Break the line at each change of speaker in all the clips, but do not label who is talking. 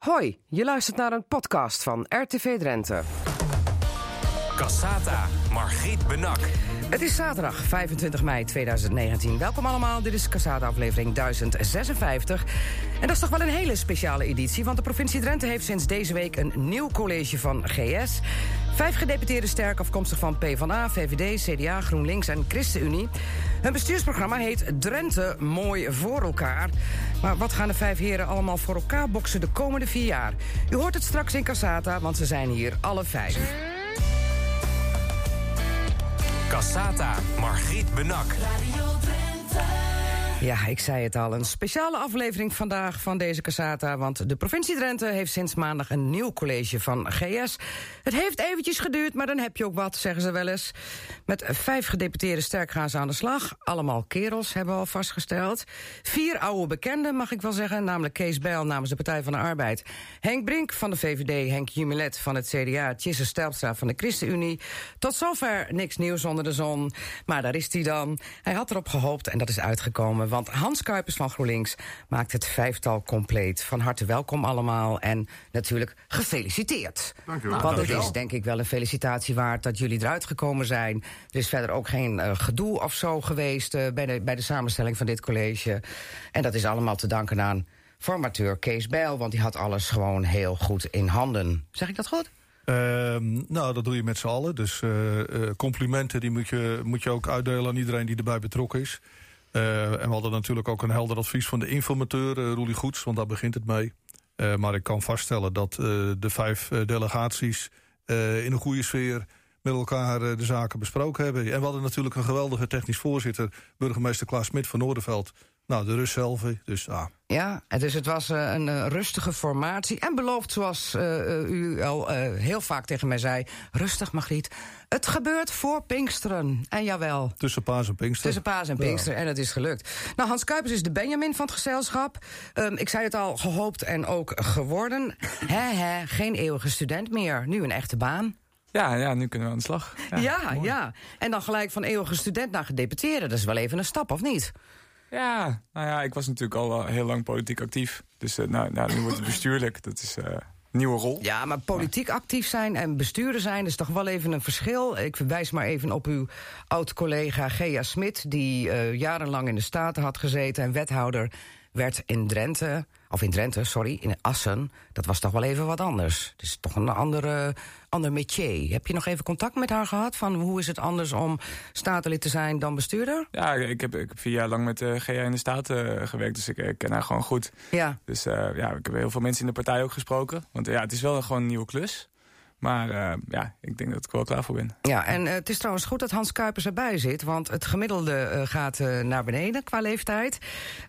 Hoi, je luistert naar een podcast van RTV Drenthe.
Cassata, Margriet Benak.
Het is zaterdag 25 mei 2019. Welkom allemaal, dit is Cassata aflevering 1056. En dat is toch wel een hele speciale editie... want de provincie Drenthe heeft sinds deze week een nieuw college van GS. Vijf gedeputeerden sterk afkomstig van PvdA, VVD, CDA, GroenLinks en ChristenUnie. Hun bestuursprogramma heet Drenthe Mooi voor elkaar. Maar wat gaan de vijf heren allemaal voor elkaar boksen de komende vier jaar? U hoort het straks in Cassata, want ze zijn hier alle vijf.
Cassata, Margriet Benak.
Ja, ik zei het al, een speciale aflevering vandaag van deze Cassata... want de provincie Drenthe heeft sinds maandag een nieuw college van GS. Het heeft eventjes geduurd, maar dan heb je ook wat, zeggen ze wel eens. Met vijf gedeputeerde sterk gaan ze aan de slag. Allemaal kerels, hebben we al vastgesteld. Vier oude bekenden, mag ik wel zeggen, namelijk Kees Bijl namens de Partij van de Arbeid... Henk Brink van de VVD, Henk Jumilet van het CDA... Tjisse Stelpstra van de ChristenUnie. Tot zover niks nieuws onder de zon, maar daar is hij dan. Hij had erop gehoopt en dat is uitgekomen want Hans Kuipers van GroenLinks maakt het vijftal compleet. Van harte welkom allemaal en natuurlijk gefeliciteerd.
Dank u wel.
Want het is denk ik wel een felicitatie waard dat jullie eruit gekomen zijn. Er is verder ook geen eh, gedoe of zo geweest eh, bij, de, bij de samenstelling van dit college. En dat is allemaal te danken aan formateur Kees Bijl, want die had alles gewoon heel goed in handen. Zeg ik dat goed?
Ehm, nou, dat doe je met z'n allen. Dus eh, eh, complimenten die moet je, moet je ook uitdelen aan iedereen die erbij betrokken is. Eh, en we hadden natuurlijk ook een helder advies van de informateur, uh, Roelie Goets, want daar begint het mee. Eh, maar ik kan vaststellen dat eh, de vijf eh, delegaties eh, in een goede sfeer met elkaar eh, de zaken besproken hebben. En we hadden natuurlijk een geweldige technisch voorzitter, burgemeester Klaas Smit van Noorderveld. Nou, de rust zelf, dus ah,
Ja, en dus het was eh, een eh, rustige formatie. En beloofd, zoals eh, u al eh, heel vaak tegen mij zei... rustig, Margriet. Het gebeurt voor Pinksteren. En jawel,
tussen paas en pinkster.
tussen paas en
Ja.
Pinkster. En het is gelukt. Nou, Hans Kuipers is de Benjamin van het gezelschap. Ehm, ik zei het al, gehoopt en ook geworden. Hè, hè, geen eeuwige student meer. Nu een echte baan.
Ja, ja, nu kunnen we aan de slag.
Ja, ja. En dan gelijk van eeuwige student naar gedeputeerde. Dat is wel even een stap, of niet?
Ja, nou ja, ik was natuurlijk al heel lang politiek actief. Dus eh, nou, nou, nu wordt het bestuurlijk. Dat is een nieuwe rol.
Ja, maar politiek actief zijn en bestuurder zijn... is toch wel even een verschil. Ik verwijs maar even op uw oud-collega Gea Smit... die eh, jarenlang in de Staten had gezeten en wethouder werd in Drenthe... of in Drenthe, sorry, in Assen. Dat was toch wel even wat anders. Het is toch een andere, ander métier. Heb je nog even contact met haar gehad? Van hoe is het anders om statenlid te zijn dan bestuurder?
Ja, ik heb, ik heb vier jaar lang met de GA in de Staten eh, gewerkt. Dus ik eh, ken haar gewoon goed.
Ja.
Dus eh, ja, ik heb heel veel mensen in de partij ook gesproken. Want eh, ja, het is wel gewoon een nieuwe klus. Maar eh, ja, ik denk dat ik wel klaar voor ben.
Ja, en eh, het is trouwens goed dat Hans Kuipers erbij zit... want het gemiddelde eh, gaat naar beneden qua leeftijd.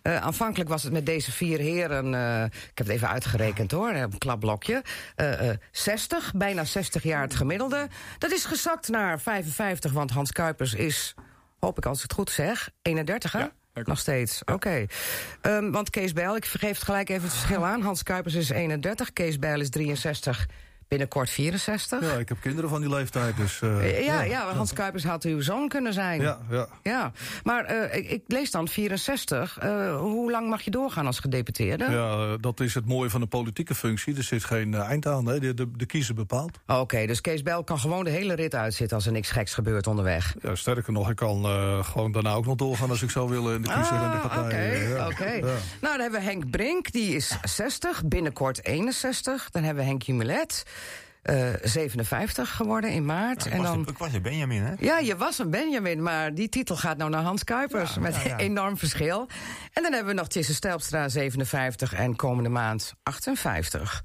Aanvankelijk was het met deze vier heren... ik heb het even uitgerekend hoor, een klapblokje... eh, eh, 60, bijna 60 jaar het gemiddelde. Dat is gezakt naar 55, want Hans Kuipers is... hoop ik als ik het goed zeg, 31 hè?
Ja.
Nog steeds, oké. Ehm, want Kees Bijl, ik vergeef het gelijk even het verschil aan. Hans Kuipers is 31, Kees Bijl is 63, binnenkort 64.
Ja, ik heb kinderen van die leeftijd, dus... eh,
Ja, ja, Hans Kuipers had uw zoon kunnen zijn.
Ja, ja.
Ja, maar eh, ik, ik lees dan 64. Eh, hoe lang mag je doorgaan als gedeputeerde?
Ja, dat is het mooie van een politieke functie. Er zit geen eind aan. Hè. De, de, de kiezer bepaalt.
Oké, dus Kees Bel kan gewoon de hele rit uitzitten... als er niks geks gebeurt onderweg.
Ja, sterker nog, ik kan gewoon daarna ook nog doorgaan als ik zou willen in de kiezer en de
Ah,
partij.
Oké,
ja.
oké.
Ja.
Nou, dan hebben we Henk Brink, die is 60, binnenkort 61. Dan hebben we Henk Jumelet, eh 57 geworden in maart.
Ik
en
was,
dan...
ik was de Benjamin, hè?
Ja, je was een Benjamin, maar die titel gaat nou naar Hans Kuipers.
Ja,
met
ja, ja.
een enorm verschil. En dan hebben we nog Tisse Stelpstra, 57 en komende maand 58.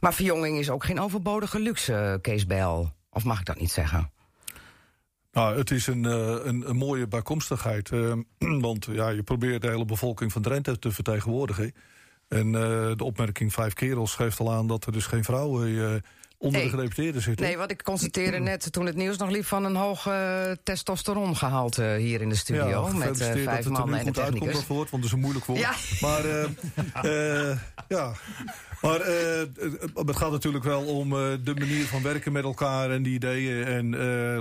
Maar verjonging is ook geen overbodige luxe, Kees Bel. Of mag ik dat niet zeggen?
Nou, het is een, eh, een, een mooie bijkomstigheid. eh, want ja, je probeert de hele bevolking van Drenthe te vertegenwoordigen. En eh, de opmerking vijf kerels geeft al aan dat er dus geen vrouwen eh, onder
Nee.
de gedeputeerden zitten.
Nee, wat ik constateerde net toen het nieuws nog liep... van een hoog eh, testosterongehalte hier in de studio. met
gefeliciteerd
vijf
dat het er
mannen en
goed uitkomt, dat woord, want het is een moeilijk woord.
Ja.
Maar, eh, ja. maar het gaat natuurlijk wel om de manier van werken met elkaar en die ideeën. En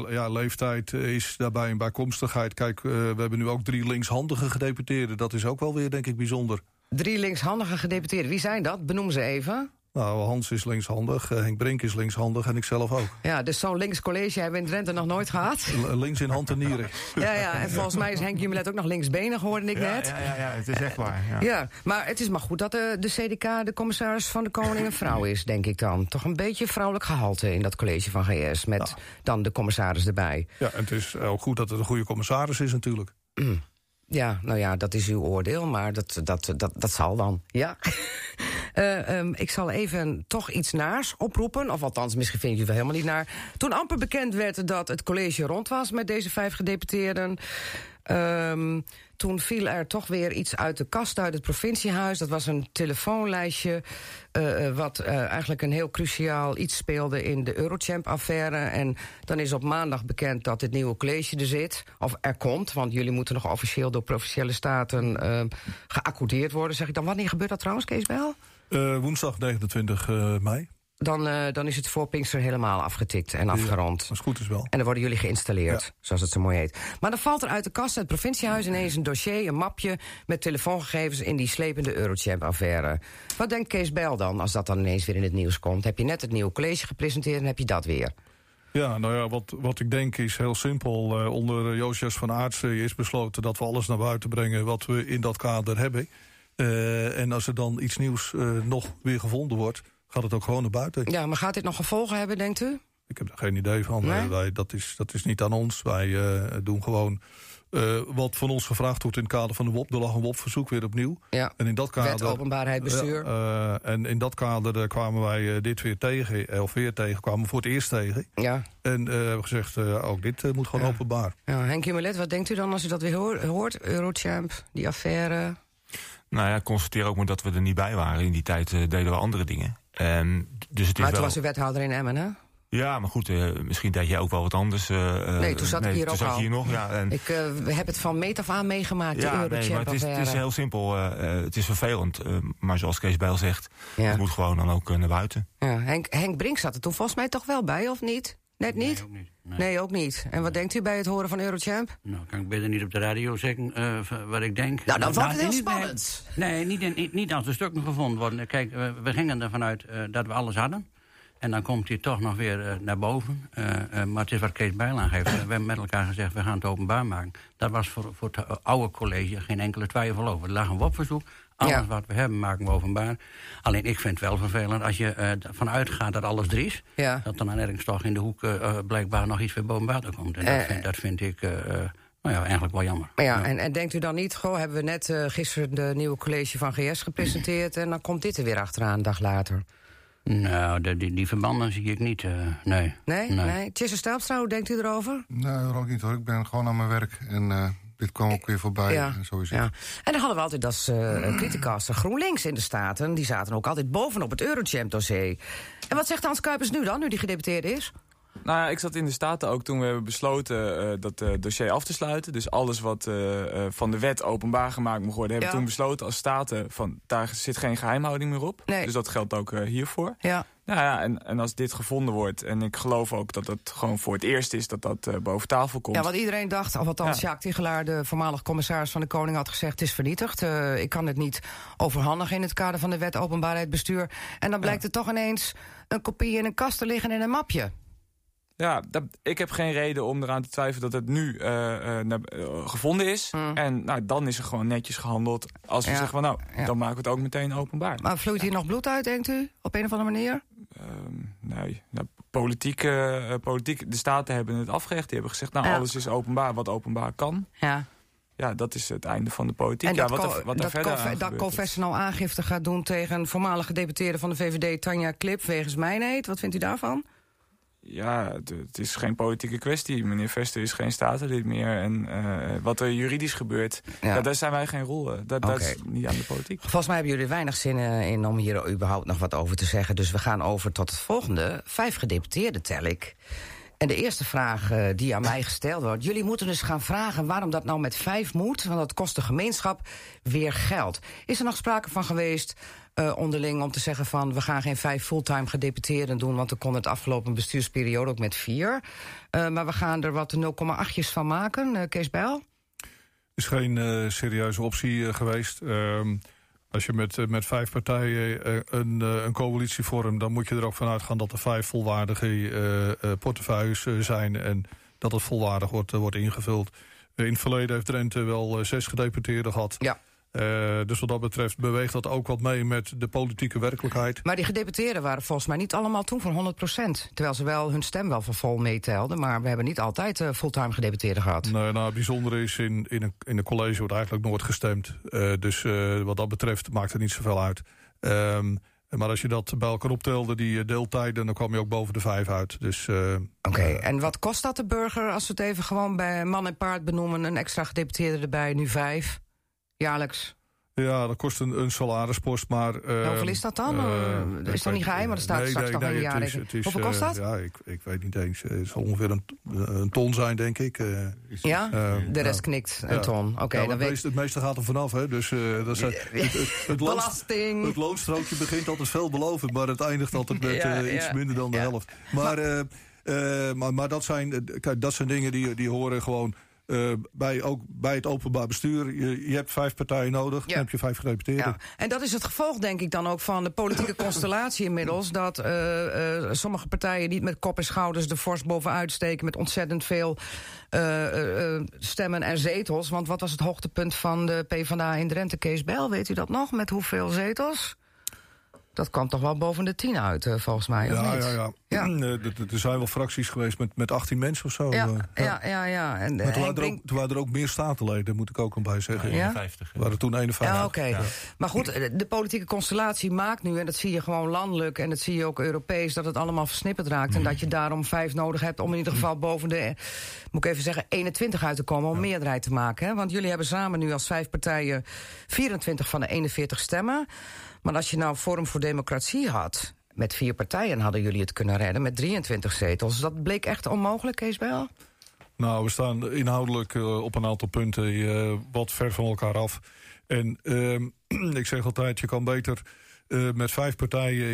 ja, leeftijd is daarbij een bijkomstigheid. Kijk, we hebben nu ook drie linkshandige gedeputeerden. Dat is ook wel weer, denk ik, bijzonder.
Drie linkshandige gedeputeerden. Wie zijn dat? Benoem ze even.
Nou, Hans is linkshandig, eh, Henk Brink is linkshandig en ik zelf ook.
Ja, dus zo'n links college hebben we in Drenthe nog nooit gehad.
L- links in hand en nieren.
Ja, ja, en volgens mij is Henk Jumelet ook nog linksbenig, hoorde ik net.
Ja, ja, ja, het is echt waar. Ja.
Ja, maar het is maar goed dat de, de CDK de commissaris van de Koning een vrouw is, denk ik dan. Toch een beetje vrouwelijk gehalte in dat college van GS, met dan de commissaris erbij.
Ja, en het is ook goed dat het een goede commissaris is natuurlijk.
Ja, nou ja, dat is uw oordeel, maar dat, dat, dat, dat zal dan. Ja. Eh, ehm, ik zal even toch iets naars oproepen. Of althans, misschien vinden jullie het wel helemaal niet naar. Toen amper bekend werd dat het college rond was met deze vijf gedeputeerden... ehm, toen viel er toch weer iets uit de kast uit het provinciehuis. Dat was een telefoonlijstje eh, eh, wat eh, eigenlijk een heel cruciaal iets speelde in de Eurochamp-affaire. En dan is op maandag bekend dat het nieuwe college er zit. Of er komt, want jullie moeten nog officieel door provinciale staten uh, geaccordeerd worden. Zeg ik dan, wanneer gebeurt dat trouwens, Kees Bel?
Woensdag 29 uh, mei.
Dan, uh, dan is het voor Pinkster helemaal afgetikt en afgerond.
Ja, als goed is wel.
En dan worden jullie geïnstalleerd, ja. zoals het zo mooi heet. Maar dan valt er uit de kast het provinciehuis ineens een dossier, een mapje... met telefoongegevens in die slepende Eurochamp-affaire. Wat denkt Kees Bel dan, als dat dan ineens weer in het nieuws komt? Heb je net het nieuwe college gepresenteerd en heb je dat weer?
Ja, nou ja, wat, wat ik denk is heel simpel. Uh, onder Josias van Aartsen is besloten dat we alles naar buiten brengen... wat we in dat kader hebben. Uh, en als er dan iets nieuws nog weer gevonden wordt gaat het ook gewoon naar buiten.
Ja, maar gaat dit nog gevolgen hebben, denkt u?
Ik heb er geen idee van.
Nee?
Wij, dat, is, dat is niet aan ons. Wij uh, doen gewoon uh, wat van ons gevraagd wordt in het kader van de WOP. Er lag een WOP-verzoek weer opnieuw.
Ja.
En in dat kader,
Wet openbaarheid bestuur.
en in dat kader kwamen wij dit weer tegen. Of weer tegen, kwamen we voor het eerst tegen.
Ja.
En hebben gezegd, ook dit moet gewoon
ja.
openbaar.
Ja, Henk Jumelet, wat denkt u dan als u dat weer hoort? Eurochamp, die affaire...
Nou ja, ik constateer ook maar dat we er niet bij waren. In die tijd uh, deden we andere dingen. Um, dus het is
maar toen
wel...
was u wethouder in Emmen, hè?
Ja, maar goed, uh, misschien deed jij ook wel wat anders. Uh,
nee, toen zat
nee,
ik hier
toen
ook
zat
al.
Hier nog, ja, en...
Ik heb het van meet af aan meegemaakt,
ja,
de
nee, maar het is, het is heel simpel. het is vervelend. maar zoals Kees Bijl zegt, ja. het moet gewoon dan ook naar buiten.
Ja, Henk, Henk Brink zat er toen volgens mij toch wel bij, of niet? Net niet?
Nee, ook niet.
Nee. nee. ook niet. En wat denkt u bij het horen van Eurochamp?
Nou, kan ik beter niet op de radio zeggen uh, wat ik denk.
Nou, dan wordt
nou,
het heel
niet
spannend.
Bij, nee, niet, niet, niet als de stukken gevonden worden. Kijk, we, we gingen ervan uit uh, dat we alles hadden. En dan komt hij toch nog weer uh, naar boven. Uh, maar het is wat Kees Bijl aangeeft. we hebben met elkaar gezegd, we gaan het openbaar maken. Dat was voor, voor het oude college geen enkele twijfel over. Er lag een WOP-verzoek. Alles ja. wat we hebben maken we openbaar. Alleen ik vind het wel vervelend als je uh, vanuit gaat dat alles er is.
Ja.
Dat er dan ergens toch in de hoek uh, blijkbaar nog iets weer boven water komt. En dat, vind, dat vind ik uh, nou ja, eigenlijk wel jammer.
Ja, ja. En, en, denkt u dan niet, goh, hebben we net gisteren de nieuwe college van GS gepresenteerd... en dan komt dit er weer achteraan een dag later?
Nou, de, die, die verbanden zie ik niet, nee.
Nee? Nee? nee. Tjesse Stelpstra, hoe denkt u erover?
Nee, ook niet hoor. Ik ben gewoon aan mijn werk en dit kwam ook weer voorbij.
Ja,
en, zo is
ja. en dan hadden we altijd als uh, criticaster GroenLinks in de Staten. Die zaten ook altijd bovenop het Eurochamp-dossier. En wat zegt Hans Kuipers nu dan, nu die gedeputeerd is?
Nou ja, ik zat in de Staten ook toen we hebben besloten uh, dat uh, dossier af te sluiten. Dus alles wat uh, van de wet openbaar gemaakt mocht worden... hebben we
ja.
toen besloten als Staten van daar zit geen geheimhouding meer op.
Nee.
Dus dat geldt ook hiervoor.
Ja.
Nou ja, en, en als dit gevonden wordt, en ik geloof ook dat het gewoon voor het eerst is dat dat uh, boven tafel komt.
Ja, wat iedereen dacht, of althans ja. Jacques Tigelaar, de voormalig commissaris van de Koning, had gezegd: het is vernietigd. Uh, ik kan het niet overhandigen in het kader van de wet openbaarheid bestuur. En dan blijkt ja. er toch ineens een kopie in een kast te liggen in een mapje.
Ja, dat, ik heb geen reden om eraan te twijfelen dat het nu uh, uh, gevonden is.
Mm.
En nou, dan is er gewoon netjes gehandeld. Als we
Ja,
zeggen van nou,
ja.
dan maken we het ook meteen openbaar.
Maar vloeit hier nog bloed uit, denkt u? Op een of andere manier?
Ehm, nee, nou, politiek, eh, politiek, de staten hebben het afgerecht. Die hebben gezegd, nou, alles is openbaar wat openbaar kan.
Ja.
Ja, dat is het einde van de politiek.
En
ja, wat er, wat er
dat,
verder
dat Confessional aangifte gaat doen tegen een voormalige gedeputeerde van de VVD, Tanja Klip, wegens mijnheid. Wat vindt u daarvan?
Ja, het, het is geen politieke kwestie. Meneer Vester is geen statenlid meer. En eh, wat er juridisch gebeurt,
Ja.
daar zijn wij geen rol. eh, Dat, dat is niet aan de politiek.
Volgens mij hebben jullie weinig zin eh, in om hier überhaupt nog wat over te zeggen. Dus we gaan over tot het volgende. Vijf gedeputeerden tel ik. En de eerste vraag die aan mij gesteld wordt... jullie moeten dus gaan vragen waarom dat nou met vijf moet... want dat kost de gemeenschap weer geld. Is er nog sprake van geweest eh, onderling om te zeggen van... we gaan geen vijf fulltime gedeputeerden doen... want we konden het afgelopen bestuursperiode ook met vier. Eh, maar we gaan er wat 0,8'jes van maken. Eh, Kees Bijl?
is geen serieuze optie geweest. Ehm, Als je met, met vijf partijen een, een coalitie vormt... dan moet je er ook vanuit gaan dat er vijf volwaardige portefeuilles zijn... en dat het volwaardig wordt, wordt ingevuld. in het verleden heeft Drenthe wel zes gedeputeerden gehad.
Ja.
Uh, dus wat dat betreft beweegt dat ook wat mee met de politieke werkelijkheid.
Maar die gedeputeerden waren volgens mij niet allemaal toen van 100% Terwijl ze wel hun stem wel van vol meetelden. Maar we hebben niet altijd uh, fulltime gedeputeerden gehad.
Nee, nou, het bijzondere is, in, in, een, in een college wordt eigenlijk nooit gestemd. Uh, dus wat dat betreft maakt het niet zoveel uit. Um, maar als je dat bij elkaar optelde, die deeltijden... dan kwam je ook boven de vijf uit. Dus,
Oké, okay, en wat kost dat de burger... als we het even gewoon bij man en paard benoemen... een extra gedeputeerde erbij, nu vijf? Jaarlijks?
Ja, dat kost een, een salarispost, maar... Uh,
hoeveel is dat dan? Uh, is toch niet geheim, maar er staat nee, straks nee, nog nee. Is, is, hoeveel kost dat?
Uh, ja, ik, ik weet niet eens. Het zal ongeveer een, een ton zijn, denk ik.
ja? de rest knikt, een ton. Oké, okay,
ja, dan het, meeste, het meeste gaat er vanaf, hè. Dus dat zijn, het, het, het,
Belasting.
het loonstrookje begint altijd veelbelovend, maar het eindigt altijd met iets minder dan de helft. Maar, maar, maar, maar dat, zijn, kijk, dat zijn dingen die, die horen gewoon uh, bij, ook bij het openbaar bestuur. Je, je hebt vijf partijen nodig, dan heb je vijf gedeputeerden. Ja.
En dat is het gevolg, denk ik, dan ook van de politieke constellatie inmiddels. Dat uh, uh, sommige partijen niet met kop en schouders de fors bovenuit steken... met ontzettend veel stemmen en zetels. Want wat was het hoogtepunt van de PvdA in Drenthe? Kees Bel, weet u dat nog? Met hoeveel zetels? Dat kwam toch wel boven de tien uit, uh, volgens mij,
ja, Ja, ja. ja. er zijn wel fracties geweest met, met 18 mensen of zo.
Ja, uh, ja, ja. ja. En,
maar toen, waren er ook, toen waren er ook meer statenleden, moet ik ook al bij zeggen.
Ja? 51.
waren toen 51.
Ja, oké. Okay. Maar goed, de politieke constellatie maakt nu... en dat zie je gewoon landelijk en dat zie je ook Europees... dat het allemaal versnipperd raakt. En dat je daarom vijf nodig hebt om in ieder geval boven de... moet ik even zeggen, 21 uit te komen om meerderheid te maken. Hè? Want jullie hebben samen nu als vijf partijen... 24 van de 41 stemmen... Maar als je nou Forum voor Democratie had... met vier partijen hadden jullie het kunnen redden met 23 zetels. Dat bleek echt onmogelijk, Kees Bijl?
Nou, we staan inhoudelijk uh, op een aantal punten uh, wat ver van elkaar af. En uh, ik zeg altijd, je kan beter uh, met vijf partijen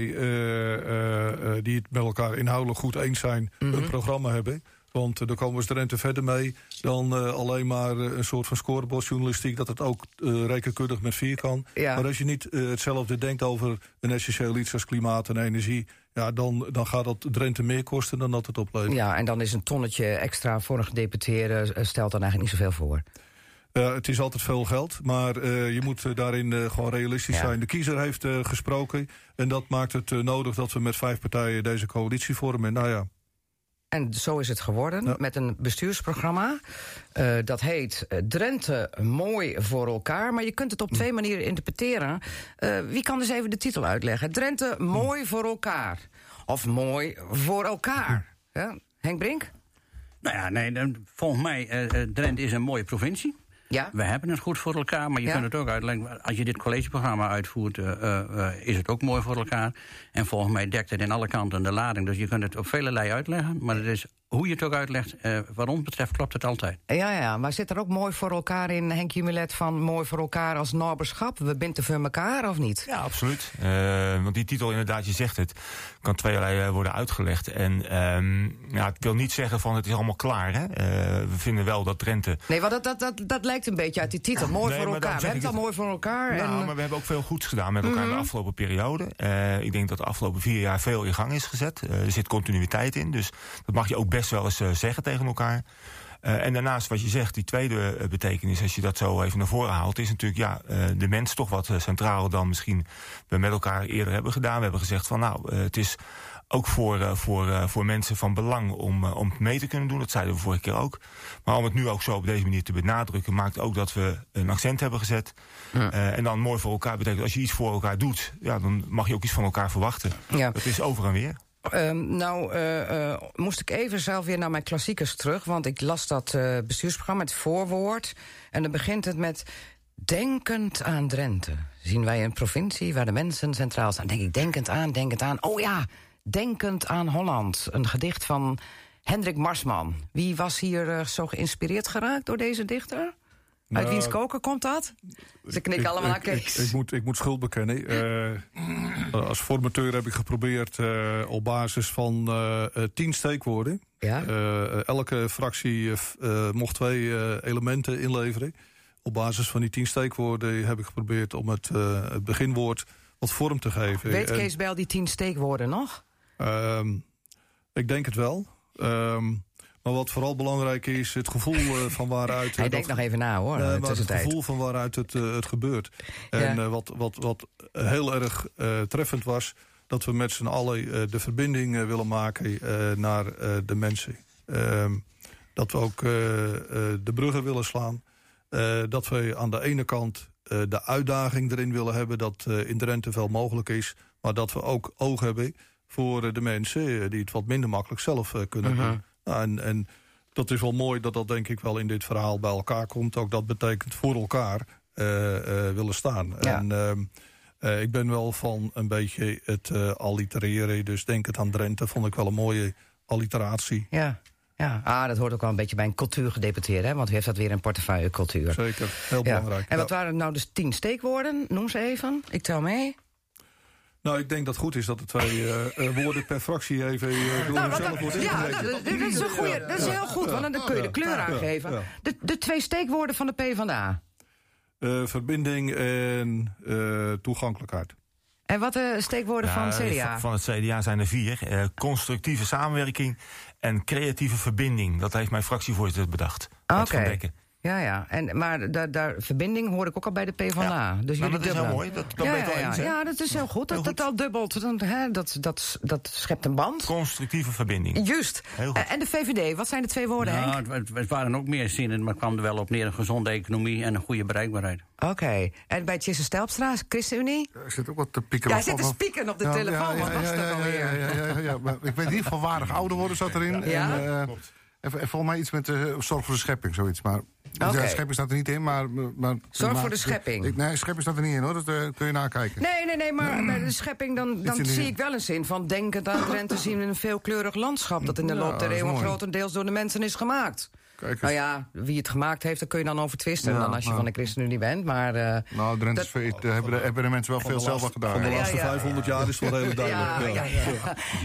die het met elkaar inhoudelijk goed eens zijn... Mm -hmm. een programma hebben. Want uh, daar komen we Drenthe verder mee dan uh, alleen maar uh, een soort van scorebordjournalistiek... dat het ook rekenkundig met vier kan. Ja. Maar als je niet hetzelfde denkt over een essentieel iets als klimaat en energie... Ja, dan, dan gaat dat Drenthe meer kosten dan dat het oplevert.
Ja, en dan is een tonnetje extra voor een gedeputeerde... stelt dan eigenlijk niet zoveel voor.
Uh, het is altijd veel geld, maar uh, je moet daarin uh, gewoon realistisch ja. zijn. De kiezer heeft gesproken en dat maakt het nodig dat we met vijf partijen deze coalitie vormen. Nou ja,
en zo is het geworden met een bestuursprogramma. Uh, dat heet uh, Drenthe mooi voor elkaar. Maar je kunt het op twee manieren interpreteren. Uh, wie kan dus even de titel uitleggen? Drenthe mooi voor elkaar. Of mooi voor elkaar. Ja? Henk Brink?
Nou ja, nee, volgens mij, Drenthe is een mooie provincie. Ja? We hebben het goed voor elkaar, maar je kunt het ook uitleggen. Als je dit collegeprogramma uitvoert, uh, uh, is het ook mooi voor elkaar. En volgens mij dekt het in alle kanten de lading. Dus je kunt het op vele uitleggen. Maar het is hoe je het ook uitlegt, eh, wat ons betreft klopt het altijd.
Ja, ja, maar zit er ook mooi voor elkaar in, Henk Jumilet, van mooi voor elkaar als naberschap? We binden voor elkaar, of niet?
Ja, absoluut. Uh, want die titel, inderdaad, je zegt het, kan tweeërlei uh, worden uitgelegd. En um, ja, ik wil niet zeggen van het is allemaal klaar. Hè? Uh, we vinden wel dat Drenthe...
Nee, want dat, dat, dat, dat lijkt een beetje uit die titel. Mooi nee, voor elkaar. We hebben het al mooi voor elkaar.
Nou, en... maar we hebben ook veel goeds gedaan met elkaar mm -hmm. in de mhm. afgelopen periode. Uh, ik denk dat de afgelopen vier jaar veel in gang is gezet. er zit continuïteit in, dus dat mag je ook best wel eens zeggen tegen elkaar. Uh, en daarnaast wat je zegt, die tweede uh, betekenis, als je dat zo even naar voren haalt, is natuurlijk ja, uh, de mens toch wat centraal dan misschien we met elkaar eerder hebben gedaan. We hebben gezegd van nou, het is ook voor, voor, voor mensen van belang om, om mee te kunnen doen. Dat zeiden we vorige keer ook. Maar om het nu ook zo op deze manier te benadrukken, maakt ook dat we een accent hebben gezet. Ja. en dan mooi voor elkaar betekent, als je iets voor elkaar doet, ja, dan mag je ook iets van elkaar verwachten. Ja. Dat is over en weer.
Um, nou, uh, uh, moest ik even zelf weer naar mijn klassiekers terug. Want ik las dat uh, bestuursprogramma, het voorwoord. En dan begint het met... Denkend aan Drenthe zien wij een provincie waar de mensen centraal staan. Denk ik, denkend aan, denkend aan. Oh ja, denkend aan Holland. Een gedicht van Hendrik Marsman. Wie was hier zo geïnspireerd geraakt door deze dichter? Uit nou, wiens koker komt dat? Ze knikken allemaal naar Kees.
Ik, ik, moet, ik moet schuld bekennen. Uh, als formateur heb ik geprobeerd uh, op basis van uh, tien steekwoorden. Ja? elke fractie mocht twee elementen inleveren op basis van die tien steekwoorden heb ik geprobeerd om het, eh, het beginwoord wat vorm te geven.
Weet
En,
Kees Bijl die tien steekwoorden nog?
ehm, ik denk het wel. Ehm, maar wat vooral belangrijk is, het gevoel eh, van waaruit...
Hij denkt nog even na hoor,
Nee, maar het gevoel van waaruit het, eh, het gebeurt. En
Ja.
eh, wat, wat, wat heel erg eh, treffend was... dat we met z'n allen eh, de verbinding willen maken eh, naar eh, de mensen. Ehm, dat we ook eh, eh, de bruggen willen slaan. Eh, dat we aan de ene kant eh, de uitdaging erin willen hebben... dat eh, in Drenthe veel mogelijk is. Maar dat we ook oog hebben voor de mensen... die het wat minder makkelijk zelf kunnen doen. Nou, en, en dat is wel mooi dat dat denk ik wel in dit verhaal bij elkaar komt. Ook dat betekent voor elkaar eh, eh, willen staan.
Ja.
En ehm, eh, ik ben wel van een beetje het eh allitereren. Dus denk het aan Drenthe, vond ik wel een mooie alliteratie.
Ja, ja. Ah, dat hoort ook wel een beetje bij een cultuurgedeputeerde, hè? want u heeft dat weer in portefeuille cultuur.
Zeker, heel
Ja.
belangrijk.
En wat
Ja.
waren nou dus tien steekwoorden? Noem ze even. Ik tel mee.
Nou, ik denk dat het goed is dat de twee eh, eh, woorden per fractie even eh, door
Nou, ja, dat, dat is een goeie, dat is heel goed, want dan kun je de kleur aangeven.
ja.
De, de twee steekwoorden van de PvdA.
Eh, verbinding en eh, toegankelijkheid.
En wat de steekwoorden van
Ja,
CDA?
Van, het CDA zijn er vier. Eh, constructieve samenwerking en creatieve verbinding. Dat heeft mijn fractievoorzitter bedacht.
Oké. Ja, ja. En, maar daar, daar, verbinding hoor ik ook al bij de PvdA. Dus
Nou, dat is heel mooi. Dat, dat
ja, ja,
wel
ja.
eens, hè?
ja, dat is heel goed. Dat
Heel
dat al dubbelt. Dan, hè, dat, dat, dat schept een band.
Constructieve verbinding.
Juist.
Heel goed.
Eh, En de VVD, wat zijn de twee woorden,
Nou,
Henk?
het, waren ook meer zinnen, maar het kwam er wel op neer. Een gezonde economie en een goede bereikbaarheid.
Oké. En bij Tjisse Stelpstra, ChristenUnie?
Er zit ook wat te pieken.
Ja, hij zit te spieken op de
Ja,
telefoon.
ja,
Wat
ja,
was
ja,
dat
ja,
alweer?
Ja, ja, ja, ja, maar ik weet in ieder geval waardig ouder worden zat erin.
Ja?
En, eh, en, en volgens mij iets met de zorg voor de schepping, zoiets. Maar ja, schepping staat er niet in, maar... maar
Zorg
maar-
voor de schepping.
Ik, nee, schepping staat er niet in, hoor. Dat eh, kun je nakijken.
Nee, nee, nee, maar bij de schepping dan, dan
in
zie ik wel een zin van... denkend aan Drenthe zien we een veelkleurig landschap... dat in de loop der eeuwen grotendeels door de mensen is gemaakt.
Kijk eens.
Nou ja, wie het gemaakt heeft, daar kun je dan over twisten...
Ja,
dan als je van de ChristenUnie bent, maar... eh,
Nou, Drenthe
Dat-
eh, hebben, de, hebben de mensen wel veel zelf wat
Van de
gedaan.
laatste
Ja, ja.
500 jaar is het wel heel duidelijk.
ja,
ja.
ja,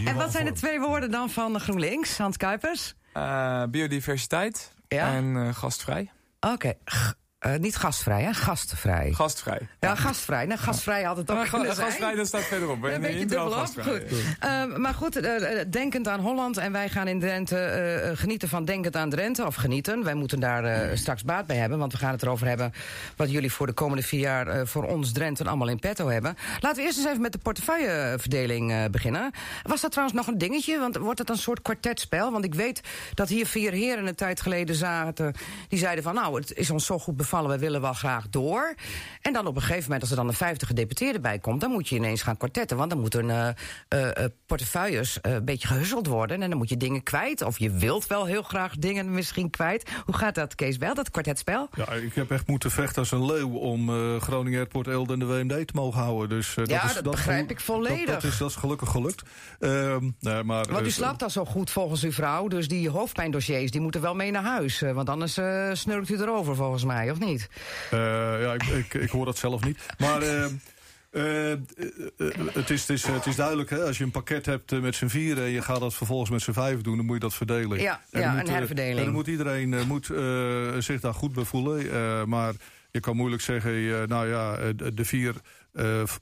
ja. En wat zijn de twee woorden dan van GroenLinks, Hans Kuipers?
Eh, biodiversiteit
Ja.
en eh, gastvrij.
Oké, g- eh, niet gastvrij, hè? Gastvrij.
Gastvrij.
ja, gastvrij. Nou, gastvrij had het ook
ga-
zijn.
gastvrij, dat staat verderop.
Een beetje dubbel op.
gastvrij.
Goed. Eh, maar goed, eh, eh, denkend aan Holland en wij gaan in Drenthe genieten van denkend aan Drenthe. Of genieten, wij moeten daar straks baat bij hebben. Want we gaan het erover hebben wat jullie voor de komende vier jaar voor ons Drenthe allemaal in petto hebben. Laten we eerst eens even met de portefeuilleverdeling beginnen. Was dat trouwens nog een dingetje? Want wordt het een soort kwartetspel? Want ik weet dat hier vier heren een tijd geleden zaten. Die zeiden van nou, het is ons zo goed bevallen, we willen wel graag door. En dan op een gegeven moment, als er dan een vijfde gedeputeerde bij komt... dan moet je ineens gaan kwartetten. Want dan moeten eh, portefeuilles een beetje gehusseld worden. En dan moet je dingen kwijt. Of je wilt wel heel graag dingen misschien kwijt. Hoe gaat dat, Kees Wel, dat kwartetspel?
Ja, ik heb echt moeten vechten als een leeuw om Groningen Airport Eelde en de WMD te mogen houden. Dus, eh,
Ja,
is,
dat begrijp ik volledig.
Dat, dat, is, dat is gelukkig gelukt. Ehm, nee, maar,
Want u slaapt al zo goed volgens uw vrouw. Dus die hoofdpijndossiers die moeten wel mee naar huis. Want anders snurkt u erover volgens mij, of niet?
eh, ja, ik, ik, ik hoor dat zelf niet. Maar eh, eh, het, is, het, is, het is duidelijk, hè, als je een pakket hebt met z'n vieren... en je gaat dat vervolgens met z'n vijf doen, dan moet je dat verdelen.
Ja,
En
ja, een
moet, eh,
herverdeling.
en dan moet iedereen moet, zich daar goed bij voelen. maar je kan moeilijk zeggen, nou ja, de, vier